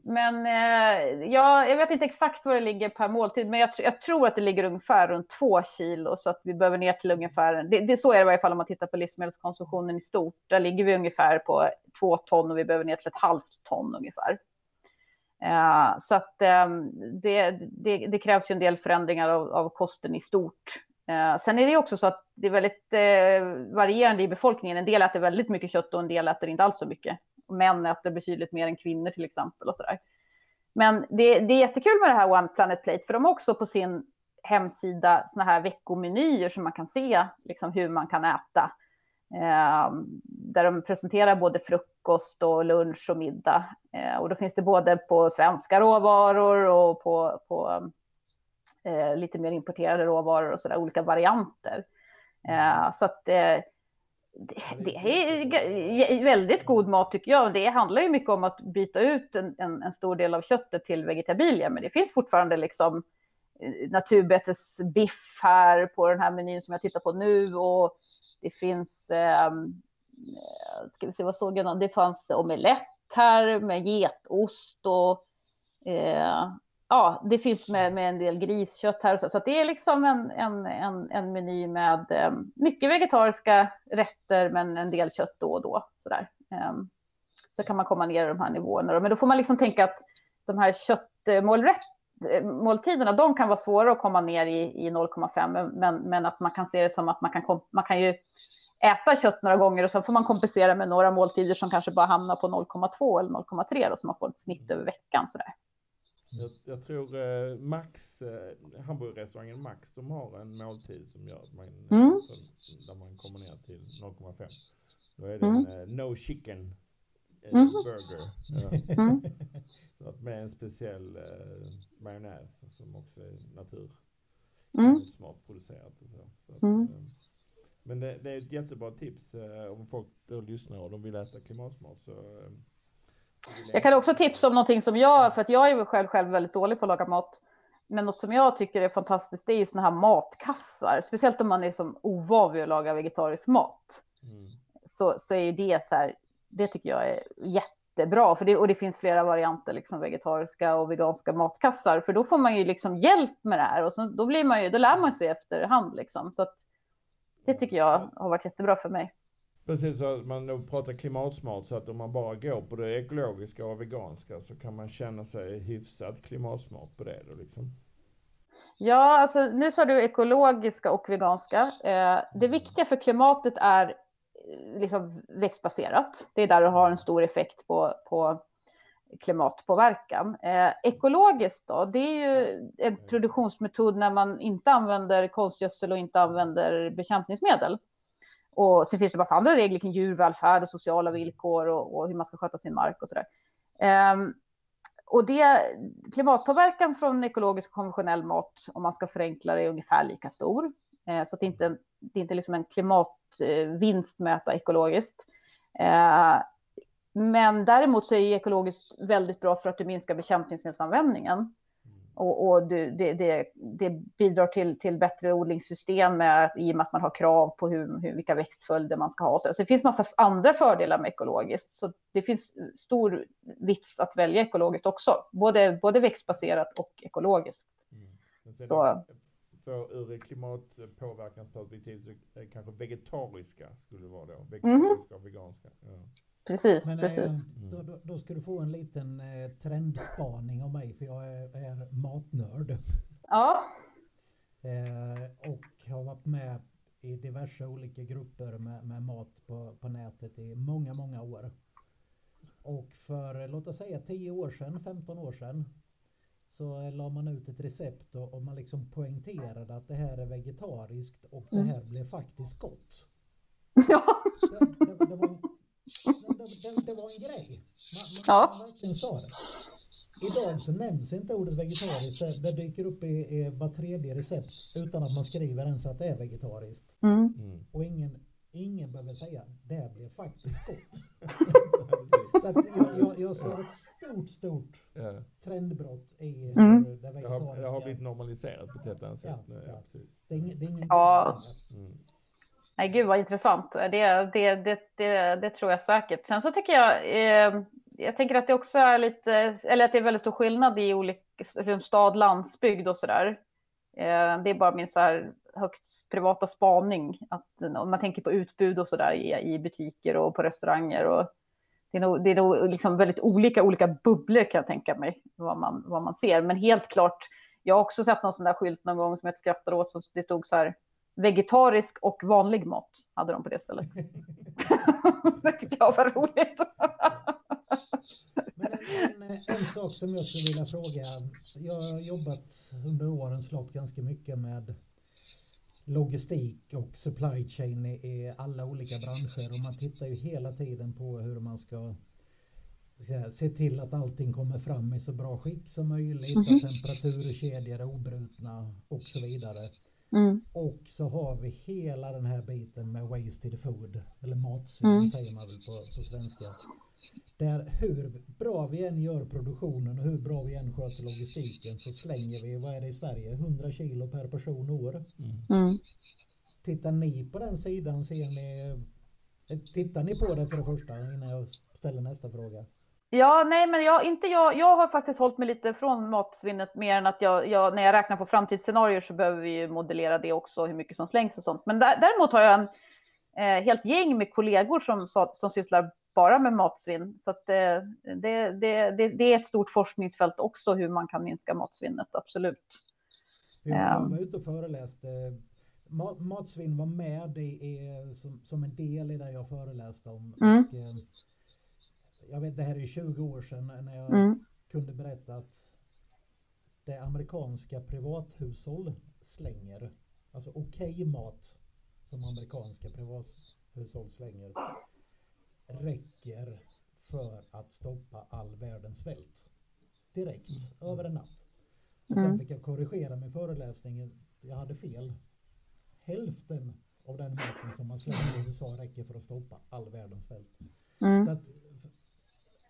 men eh, ja, jag vet inte exakt var det ligger per måltid, men jag, jag, tror att det ligger ungefär runt två kilo, så att vi behöver ner till ungefär, det, det, så är det i varje fall om man tittar på livsmedelskonsumtionen i stort. Där ligger vi ungefär på två ton och vi behöver ner till ett halvt ton ungefär. Eh, så att eh, det, det, det, krävs ju en del förändringar av, av kosten i stort. Eh, sen är det också så att det är väldigt eh, varierande i befolkningen. En del äter väldigt mycket kött och en del äter inte alls så mycket män äter betydligt mer än kvinnor till exempel. och så där. Men det, det, är jättekul med det här One Planet Plate, för de har också på sin hemsida såna här veckomenyer som man kan se liksom, hur man kan äta. Eh, där de presenterar både frukost och lunch och middag. Eh, och då finns det både på svenska råvaror och på, på eh, lite mer importerade råvaror och så där, olika varianter. Eh, så att eh, det, det, är väldigt god mat tycker jag. Det handlar ju mycket om att byta ut en, en, en stor del av köttet till vegetabilier. Men det finns fortfarande liksom eh, naturbetesbiff här på den här menyn som jag tittar på nu. Och det finns, ehm, eh, ska vi se vad såg jag, det fanns omelett här med getost och eh, ja, det finns med, med en del griskött här och så. Så det är liksom en, en, en, en meny med um, mycket vegetariska rätter men en del kött då och då. Så, där. Um, ehm, så kan man komma ner i de här nivåerna. Men då får man liksom tänka att de här köttmåltiderna, eh, de kan vara svåra att komma ner i, i 0,5 men, men att man kan se det som att man kan, man kan ju äta kött några gånger och sen får man kompensera med några måltider som kanske bara hamnar på 0,2 eller 0,3 så man får ett snitt över veckan. Sådär. Jag, jag tror eh, Max, eh, hamburgerrestaurangen Max, de har en måltid som gör att man, mm. så, där man kommer ner till 0,5. Då är det mm. en eh, no chicken eh, mm. burger. Ja. Mm. Så att med en speciell eh, majonnäs som också är natur. Mm. Smart producerat och så. så att, mm. Eh, men det, det, är ett jättebra tips eh, om folk då lyssnar och de vill äta klimatsmart. Så, eh, jag kan också tipsa om någonting som jag, för att jag är själv, själv väldigt dålig på att laga mat. Men något som jag tycker är fantastiskt, det är ju sådana här matkassar. Speciellt om man är som ovan vid att laga vegetarisk mat. Mm. Så, så är det så här, det tycker jag är jättebra. För det, och det finns flera varianter, liksom vegetariska och veganska matkassar. För då får man ju liksom hjälp med det här. Och så, då, blir man ju, då lär man sig efterhand. Liksom. Så att, det tycker jag har varit jättebra för mig. Precis, så att man pratar klimatsmart så att om man bara går på det ekologiska och veganska så kan man känna sig hyfsat klimatsmart på det då liksom. Ja, alltså nu sa du ekologiska och veganska. Eh, det viktiga för klimatet är eh, liksom växtbaserat. Det är där du har en stor effekt på, på klimatpåverkan. Eh, ekologiskt då, det är ju en produktionsmetod när man inte använder konstgödsel och inte använder bekämpningsmedel. Och sen finns det massa andra regler kring djurvälfärd och sociala villkor och, och hur man ska sköta sin mark och sådär. Um, och det, klimatpåverkan från ekologisk och konventionell mat, om man ska förenkla det, är ungefär lika stor. Uh, så det är inte, det är inte liksom en klimatvinst med att äta ekologiskt. Uh, men däremot så är ekologiskt väldigt bra för att du minskar bekämpningsmedelsanvändningen. Och, och det, det, det, bidrar till, till bättre odlingssystem med, i och med att man har krav på hur, hur, vilka växtföljder man ska ha. Så det finns massa andra fördelar med ekologiskt. Så det finns stor vits att välja ekologiskt också. Både, både växtbaserat och ekologiskt. Mm. Så. För ur klimatpåverkansperspektiv så är kanske vegetariska skulle vara då. Vegetariska mm. och veganska. Ja. Precis, Men, precis. Eh, då, då, då, ska du få en liten eh, trendspaning av mig för jag är, är matnörd. Ja. Eh, och har varit med i diverse olika grupper med, med mat på, på nätet i många, många år. Och för låt oss säga 10 år sedan, 15 år sedan så la man ut ett recept och, och man liksom poängterade att det här är vegetariskt och det här mm. blev faktiskt gott. Ja. Det, det, det var det, det, var en grej. Man, man, ja. man verkligen sa det. Idag så nämns inte ordet vegetariskt. Det dyker upp i, i var tredje recept utan att man skriver ens att det är vegetariskt. Mm. Mm. Och ingen, ingen behöver säga det blev faktiskt gott. så att jag, jag, jag ser ett stort, stort yeah. trendbrott i mm. det vegetariska. Jag har, jag har blivit normaliserat på ett helt annat sätt. Ja, ja. precis. Det är, det är ingen ja. Mm. Nej, gud vad intressant. Det, det, det, det, det tror jag säkert. Sen så tycker jag, eh, jag tänker att det också är lite, eller att det är väldigt stor skillnad i olika, liksom stad, landsbygd och sådär. Eh, det är bara min så här högst privata spaning. Att om man tänker på utbud och sådär i, i butiker och på restauranger. Och det är nog, det är nog liksom väldigt olika, olika bubblor kan jag tänka mig, vad man, vad man ser. Men helt klart, jag har också sett någon sån där skylt någon gång som jag skrattar åt, som det stod så här vegetarisk och vanlig mat hade de på det stället. det tycker jag var roligt. Men en, sak som jag skulle vilja fråga. Jag har jobbat under årens lopp ganska mycket med logistik och supply chain i alla olika branscher och man tittar ju hela tiden på hur man ska se till att allting kommer fram i så bra skick som möjligt, mm att temperaturkedjor är obrutna och så vidare. Mm. Och så har vi hela den här biten med wasted food, eller matsvinn mm. säger man väl på, på svenska. Där hur bra vi än gör produktionen och hur bra vi än sköter logistiken så slänger vi, vad är det i Sverige, 100 kilo per person och år. Mm. Tittar ni på den sidan, ser ni, tittar ni på det för det första innan jag ställer nästa fråga? Ja, nej, men jag, inte jag, jag har faktiskt hållit mig lite från matsvinnet mer än att jag, jag när jag räknar på framtidsscenarier så behöver vi ju modellera det också, hur mycket som slängs och sånt. Men där, däremot har jag en eh, helt gäng med kollegor som, som sysslar bara med matsvinn. Så att, eh, det, det, det, det, är ett stort forskningsfält också hur man kan minska matsvinnet, absolut. Jag var ute och föreläste. Matsvinn var med i, som, som en del i det jag föreläste om. Mm. Och, eh, jag vet, det här är 20 år sedan när jag mm. kunde berätta att det amerikanska privathushåll slänger, alltså okej okay mat som amerikanska privathushåll slänger, räcker för att stoppa all världens svält. Direkt, mm. över en natt. Och sen mm. fick jag korrigera min föreläsning. Jag hade fel. Hälften av den maten som man slänger i USA räcker för att stoppa all världens svält. Mm. Så att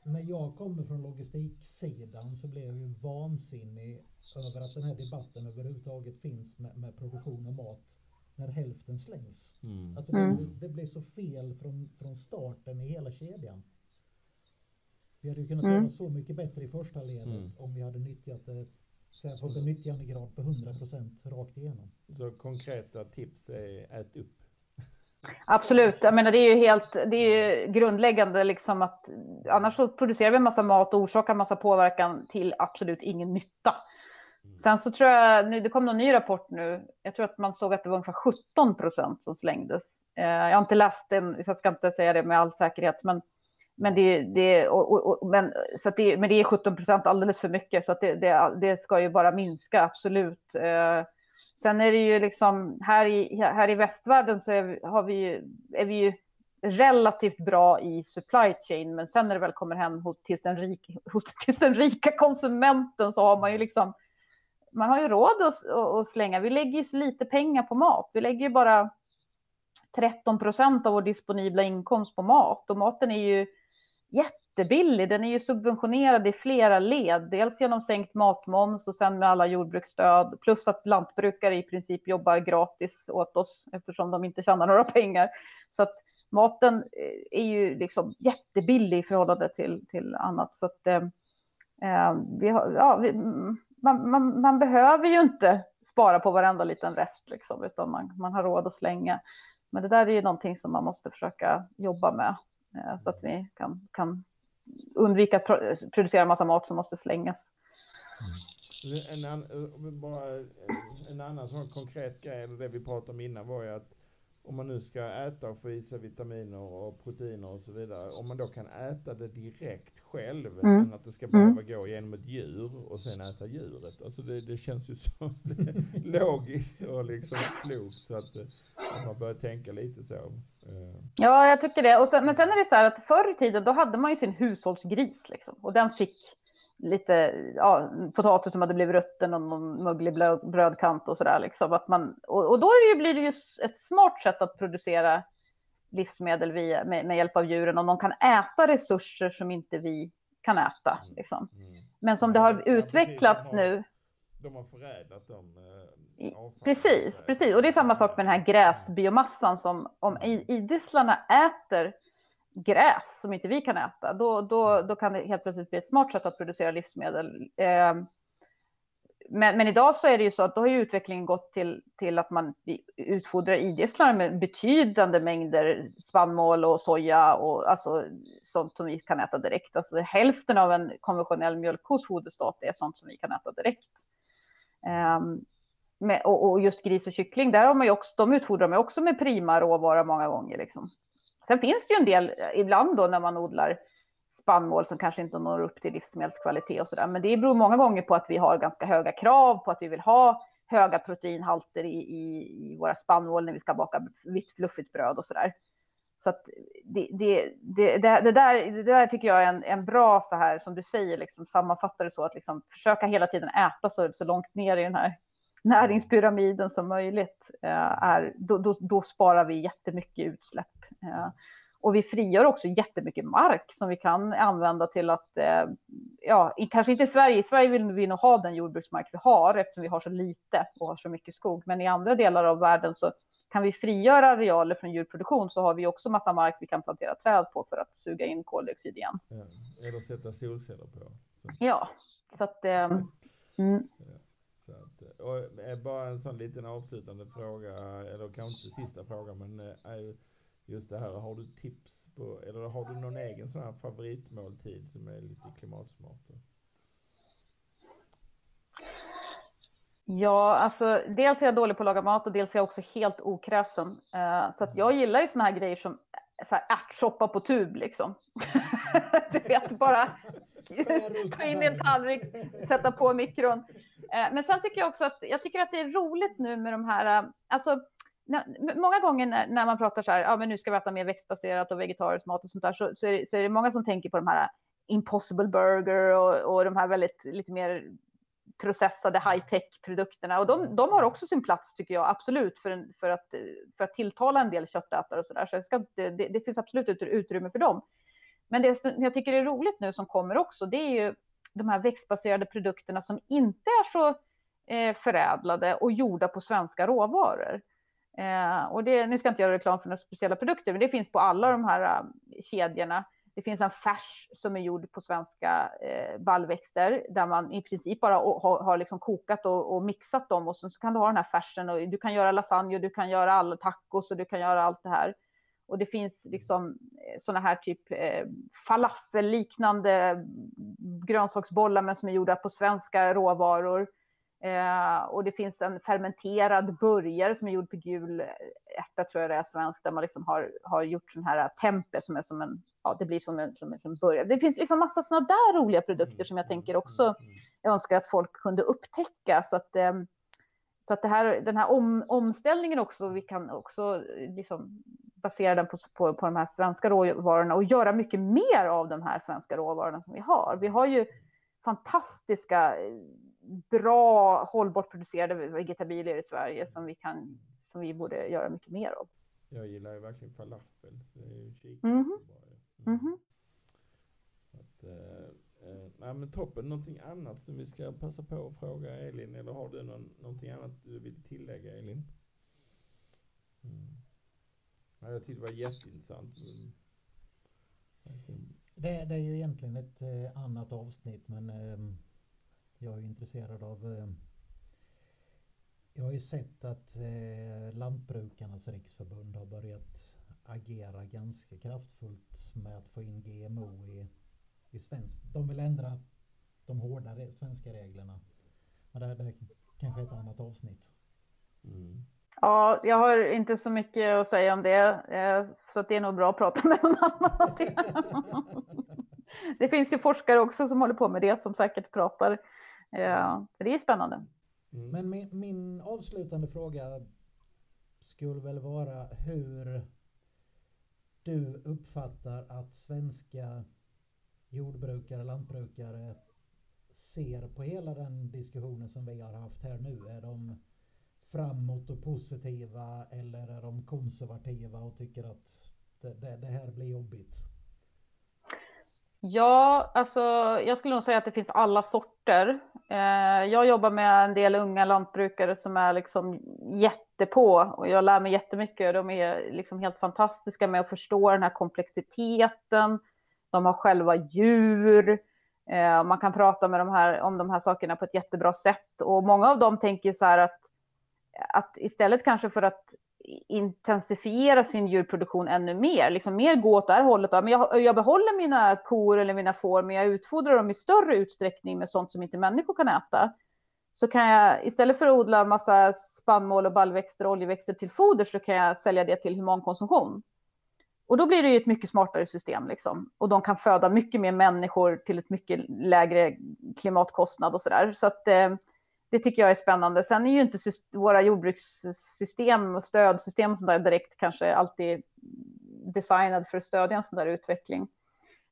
när jag kommer från logistiksidan så blir jag ju vansinnig över att den här debatten överhuvudtaget finns med, med produktion av mat när hälften slängs. Mm. Alltså det, mm. det, blir så fel från, från starten i hela kedjan. Vi hade ju kunnat mm. göra så mycket bättre i första ledet mm. om vi hade nyttjat det så jag fått en nyttjandegrad på 100% rakt igenom. Så konkreta tips är ät upp Absolut, jag menar det är ju helt, det är ju grundläggande liksom att annars så producerar vi en massa mat och orsakar massa påverkan till absolut ingen nytta. Mm. Sen så tror jag, det kom någon ny rapport nu, jag tror att man såg att det var ungefär 17 procent som slängdes. Eh, jag har inte läst den, så jag ska inte säga det med all säkerhet, men, men, det, det, och, och, men, så det, men det är 17 procent alldeles för mycket, så att det, det, det ska ju bara minska, absolut. Sen är det ju liksom här i, här i västvärlden så är, har vi ju, är vi ju relativt bra i supply chain, men sen när det väl kommer hem hos, till, den rik, hos, till den rika konsumenten så har man ju liksom, man har ju råd att, att slänga. Vi lägger ju så lite pengar på mat. Vi lägger ju bara 13 procent av vår disponibla inkomst på mat och maten är ju jätte jättebillig. Den är ju subventionerad i flera led. Dels genom sänkt matmoms och sen med alla jordbruksstöd. Plus att lantbrukare i princip jobbar gratis åt oss eftersom de inte tjänar några pengar. Så att maten eh, är ju liksom jättebillig i förhållande till, till annat. Så att, eh, eh, vi har, ja, vi, man, man, man, behöver ju inte spara på varenda liten rest, liksom, utan man, man har råd att slänga. Men det där är ju någonting som man måste försöka jobba med eh, så att vi kan, kan undvika att producera massa mat som måste slängas. En, an, bara en annan sån konkret grej, eller det vi pratade om innan var ju att om man nu ska äta och få i sig vitaminer och proteiner och så vidare, om man då kan äta det direkt själv, mm. än att det ska behöva mm. gå genom ett djur och sen äta djuret. Alltså det, det känns ju så logiskt och liksom klokt så att, att man börjar tänka lite så. Eh. Ja, jag tycker det. Och sen, men sen är det så här att förr i tiden då hade man ju sin hushållsgris liksom, och den fick lite ja, potatis som hade blivit rutten och någon möglig brödkant och sådär. Liksom. och, och då det ju, blir det ju ett smart sätt att producera livsmedel via, med, med, hjälp av djuren om de kan äta resurser som inte vi kan äta. Mm. Liksom. Mm. Men som det har utvecklats de nu. De har förädlat dem. Precis, precis. Och det är samma sak med den här gräsbiomassan som om idisslarna äter gräs som inte vi kan äta, då, då, mm. då kan det helt plötsligt bli ett smart sätt att producera livsmedel. Eh, men, men, idag så är det ju så att då har utvecklingen gått till, till att man utfodrar idisslar med betydande mängder spannmål och soja och alltså sånt som vi kan äta direkt. Alltså hälften av en konventionell mjölkkos foderstat är sånt som vi kan äta direkt. Um, med, och, och, just gris och kyckling, där har man ju också, de utfodrar man också med prima råvara många gånger. Liksom. Sen finns det ju en del, eh, ibland då när man odlar spannmål som kanske inte når upp till livsmedelskvalitet och sådär. Men det beror många gånger på att vi har ganska höga krav på att vi vill ha höga proteinhalter i, i, i våra spannmål när vi ska baka vitt fluffigt bröd och sådär. Så att det, det, det, det, där, det där tycker jag är en, en bra, så här, som du säger, liksom, sammanfattar det så att liksom, försöka hela tiden äta så, så långt ner i den här näringspyramiden som möjligt, eh, är, då, då, då, sparar vi jättemycket utsläpp. Eh, och vi frigör också jättemycket mark som vi kan använda till att, eh, ja, kanske inte i Sverige, i Sverige vill vi nog ha den jordbruksmark vi har eftersom vi har så lite och har så mycket skog, men i andra delar av världen så kan vi frigöra arealer från djurproduktion så har vi också massa mark vi kan plantera träd på för att suga in koldioxid igen. Ja, eller sätta solceller på. Så. Ja, så att... Eh, mm. Så att, och bara en sån liten avslutande fråga, eller kanske inte sista fråga, men just det här, har du tips på, eller har du någon egen sån här favoritmåltid som är lite klimatsmart? Ja, alltså dels är jag dålig på att laga mat och dels är jag också helt okräsen. Så att jag mm. gillar ju såna här grejer som så här ärtsoppa på tub liksom. du vet, bara ta in i en tallrik, sätta på mikron. Eh, men sen tycker jag också att jag tycker att det är roligt nu med de här, eh, alltså när, många gånger när, när, man pratar så här, ja men nu ska vi äta mer växtbaserat och vegetarisk mat och sånt där, så, så, är, det, så är det många som tänker på de här eh, impossible burger och, och de här väldigt lite mer processade high-tech-produkterna. Och de, de, har också sin plats, tycker jag, absolut, för, en, för, att, för att tilltala en del köttätare och så där. Så ska, det, det, finns absolut utrymme för dem. Men det jag tycker är roligt nu som kommer också, det är ju de här växtbaserade produkterna som inte är så eh, förädlade och gjorda på svenska råvaror. Eh, och det, nu ska jag inte göra reklam för några speciella produkter, men det finns på alla de här uh, kedjorna. Det finns en färs som är gjord på svenska eh, baljväxter där man i princip bara har, har liksom kokat och, och, mixat dem och så, så, kan du ha den här färsen och du kan göra lasagne och du kan göra alla tacos och du kan göra allt det här. Och det finns liksom eh, sådana här typ eh, falafel-liknande grönsaksbollar men som är gjorda på svenska råvaror. Eh, och det finns en fermenterad burgare som är gjord på gul ärta, tror jag det är svenskt, där man liksom har, har gjort sån här tempe som är som en, ja det blir som en, som en som burgare. Det finns liksom massa sådana där roliga produkter som jag tänker också, jag önskar att folk kunde upptäcka. Så att, eh, så att det här, den här om, omställningen också, vi kan också liksom basera den på, på, på de här svenska råvarorna och göra mycket mer av de här svenska råvarorna som vi har. Vi har ju fantastiska bra hållbart producerade vegetabilier i Sverige som vi, kan, som vi borde göra mycket mer av. Jag gillar ju verkligen falafel. Så det är ju mm. mm. mm. Att, eh, eh, nej men toppen, någonting annat som vi ska passa på att fråga Elin eller har du någon, någonting annat du vill tillägga Elin? Mm. Ja, jag tyckte det var jätteintressant. Det, det är ju egentligen ett eh, annat avsnitt men eh, jag är intresserad av eh, jag har ju sett att eh, Lantbrukarnas riksförbund har börjat agera ganska kraftfullt med att få in GMO i, i svensk. De vill ändra de hårdare svenska reglerna. Men det, det kanske är ett annat avsnitt. Mm. Ja, jag har inte så mycket att säga om det, eh, så det är nog bra att prata med någon annan. det finns ju forskare också som håller på med det, som säkert pratar eh, så det är spännande. Men min, min avslutande fråga skulle väl vara hur du uppfattar att svenska jordbrukare, lantbrukare ser på hela den diskussionen som vi har haft här nu. Är de framåt och positiva eller är de konservativa och tycker att det, det, det här blir jobbigt? Ja, alltså jag skulle nog säga att det finns alla sorter. Eh, jag jobbar med en del unga lantbrukare som är liksom jättepå och jag lär mig jättemycket. De är liksom helt fantastiska med att förstå den här komplexiteten. De har själva djur. Eh, man kan prata med de här, om de här sakerna på ett jättebra sätt. Och många av dem tänker så här att, att istället kanske för att intensifiera sin djurproduktion ännu mer, liksom mer gå åt det här hållet. Men jag, jag behåller mina kor eller mina får, men jag utfodrar dem i större utsträckning med sånt som inte människor kan äta. Så kan jag istället för att odla massa spannmål och baljväxter och oljeväxter till foder så kan jag sälja det till humankonsumtion. Och då blir det ju ett mycket smartare system liksom. Och de kan föda mycket mer människor till ett mycket lägre klimatkostnad och sådär. Så att eh, det tycker jag är spännande. Sen är ju inte våra jordbrukssystem och stödsystem och sådär direkt kanske alltid designade för att stödja en sån där utveckling.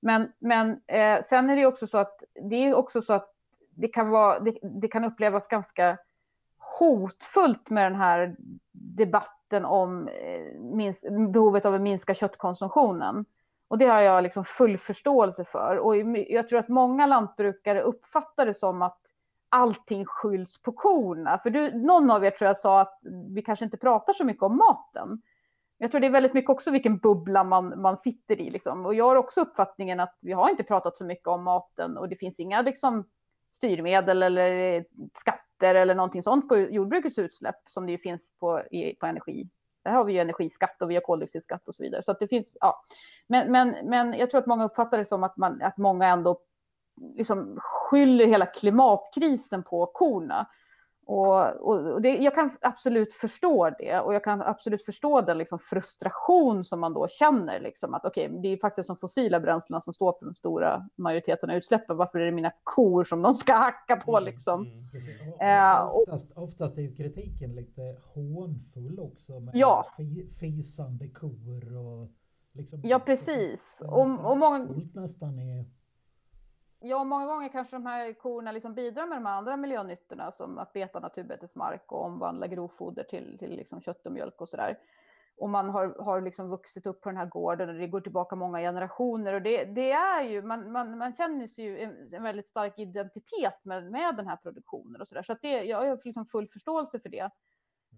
Men, men eh, sen är det också så att det är också så att det kan, vara, det, det, kan upplevas ganska hotfullt med den här debatten om eh, minst, behovet av att minska köttkonsumtionen. Och det har jag liksom full förståelse för. Och jag tror att många lantbrukare uppfattar det som att allting skylls på korna. För du, någon av er tror jag sa att vi kanske inte pratar så mycket om maten. Jag tror det är väldigt mycket också vilken bubbla man, man sitter i. Liksom. Och jag har också uppfattningen att vi har inte pratat så mycket om maten och det finns inga liksom, styrmedel eller eh, skatter eller någonting sånt på jordbrukets utsläpp som det ju finns på, i, på energi. Där har vi ju energiskatt och vi har koldioxidskatt och så vidare. Så det finns, ja. men, men, men jag tror att många uppfattar det som att, man, att många ändå liksom skyller hela klimatkrisen på korna. Och, och det, jag kan absolut förstå det och jag kan absolut förstå den liksom frustration som man då känner. Liksom, att okay, det är faktiskt de fossila bränslena som står för den stora majoriteten av utsläppen. Varför är det mina kor som de ska hacka på? Mm, liksom? Mm, mm. Uh, oftast, oftast är ju kritiken lite hånfull också med ja. fisande kor och liksom, Ja, precis. Och, och många... nästan är Ja, många gånger kanske de här korna liksom bidrar med de här andra miljönyttorna som att beta naturbetesmark och omvandla grovfoder till, till liksom kött och mjölk och sådär. Och man har, har liksom vuxit upp på den här gården och det går tillbaka många generationer. Och det, det är ju, man, man, man känner sig ju en, en väldigt stark identitet med, med den här produktionen och sådär. Så att det, jag har liksom full förståelse för det.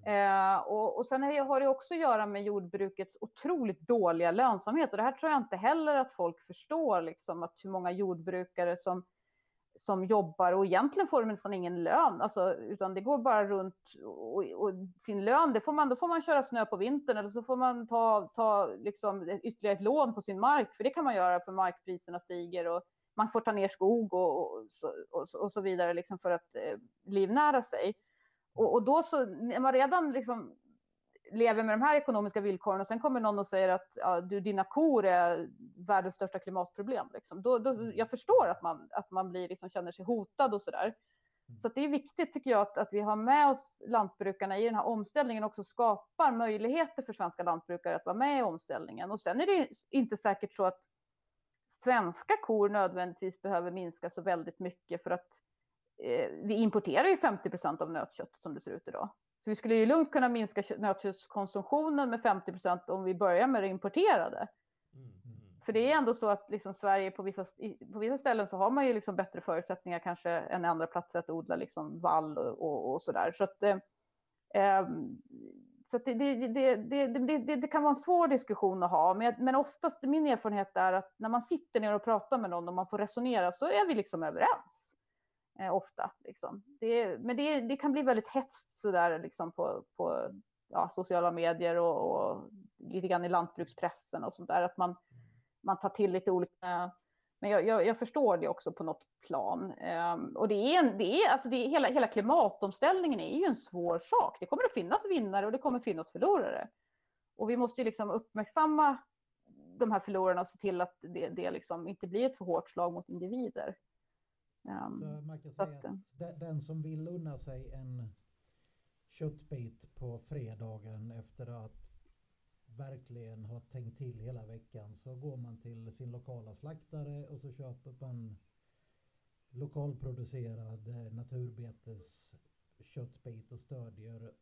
Eh, och, och sen har det också att göra med jordbrukets otroligt dåliga lönsamhet. Och det här tror jag inte heller att folk förstår, liksom, att hur många jordbrukare som, som jobbar och egentligen får de nästan ingen lön, alltså, utan det går bara runt och, och, sin lön, det får man, då får man köra snö på vintern eller så får man ta, ta liksom, ytterligare ett lån på sin mark, för det kan man göra för markpriserna stiger och man får ta ner skog och, och, och, och så vidare liksom för att eh, livnära sig. Och, och då så, när man redan liksom lever med de här ekonomiska villkoren och sen kommer någon och säger att ja, du, dina kor är världens största klimatproblem. Liksom. Då, då, mm. jag förstår att man, att man blir, liksom, känner sig hotad och sådär. Mm. Så det är viktigt tycker jag att, att vi har med oss lantbrukarna i den här omställningen och också skapar möjligheter för svenska lantbrukare att vara med i omställningen. Och sen är det inte säkert så att svenska kor nödvändigtvis behöver minska så väldigt mycket för att eh, vi importerar ju 50 procent av nötköttet som det ser ut idag. Så vi skulle ju lugnt kunna minska nötköttskonsumtionen med 50 procent om vi börjar med det importerade. Mm. För det är ändå så att liksom Sverige på vissa, på vissa ställen så har man ju liksom bättre förutsättningar kanske än andra platser att odla liksom vall och, och, och sådär. Så att, eh, ehm, så det, det, det, det, kan vara en svår diskussion att ha, men, men oftast min erfarenhet är att när man sitter ner och pratar med någon och man får resonera så är vi liksom överens eh, ofta. Liksom. Det, men det, det, kan bli väldigt hetskt sådär liksom på, på ja, sociala medier och, och, lite grann i lantbrukspressen och sånt där. Att man, man tar till lite olika... Men jag, jag, jag förstår det också på något plan. Um, och det är, en, det är, alltså det är hela, hela klimatomställningen är ju en svår sak. Det kommer att finnas vinnare och det kommer att finnas förlorare. Och vi måste ju liksom uppmärksamma de här förlorarna och se till att det, det liksom inte blir ett för hårt slag mot individer. Um, så man kan säga att, att den som vill unna sig en köttbit på fredagen efter att verkligen ha tänkt till hela veckan så går man till sin lokala slaktare och så köper man lokalproducerad eh, naturbetes köttbit och stödjer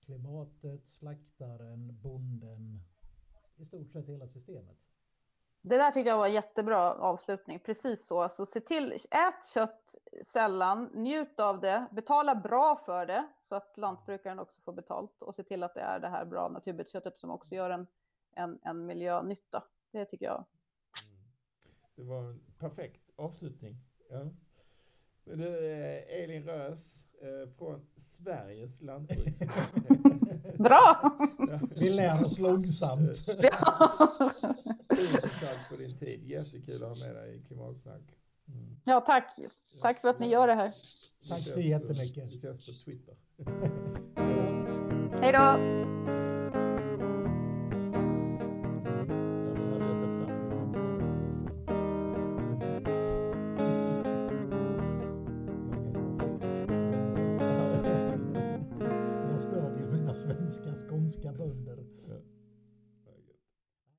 klimatet, slaktaren, bonden, i stort sett hela systemet. Det där tyckte jag var en jättebra avslutning. Precis så. Alltså, se till, ät kött sällan, njut av det, betala bra för det så att lantbrukaren också får betalt och se till att det är det här bra naturbetsköttet som också gör en, en, en miljönytta. Det tycker jag. Mm. Det var en perfekt avslutning. Ja. Det är Elin Rös eh, från Sveriges lantbruksuniversitet. Bra! Vi lär oss långsamt. ja. Tusen tack för din tid. Jättekul att ha med dig i Klimatsnack. Mm. Ja, tack. Tack för att ni gör det här. Tack så jättemycket. Vi ses på Twitter. Hej då.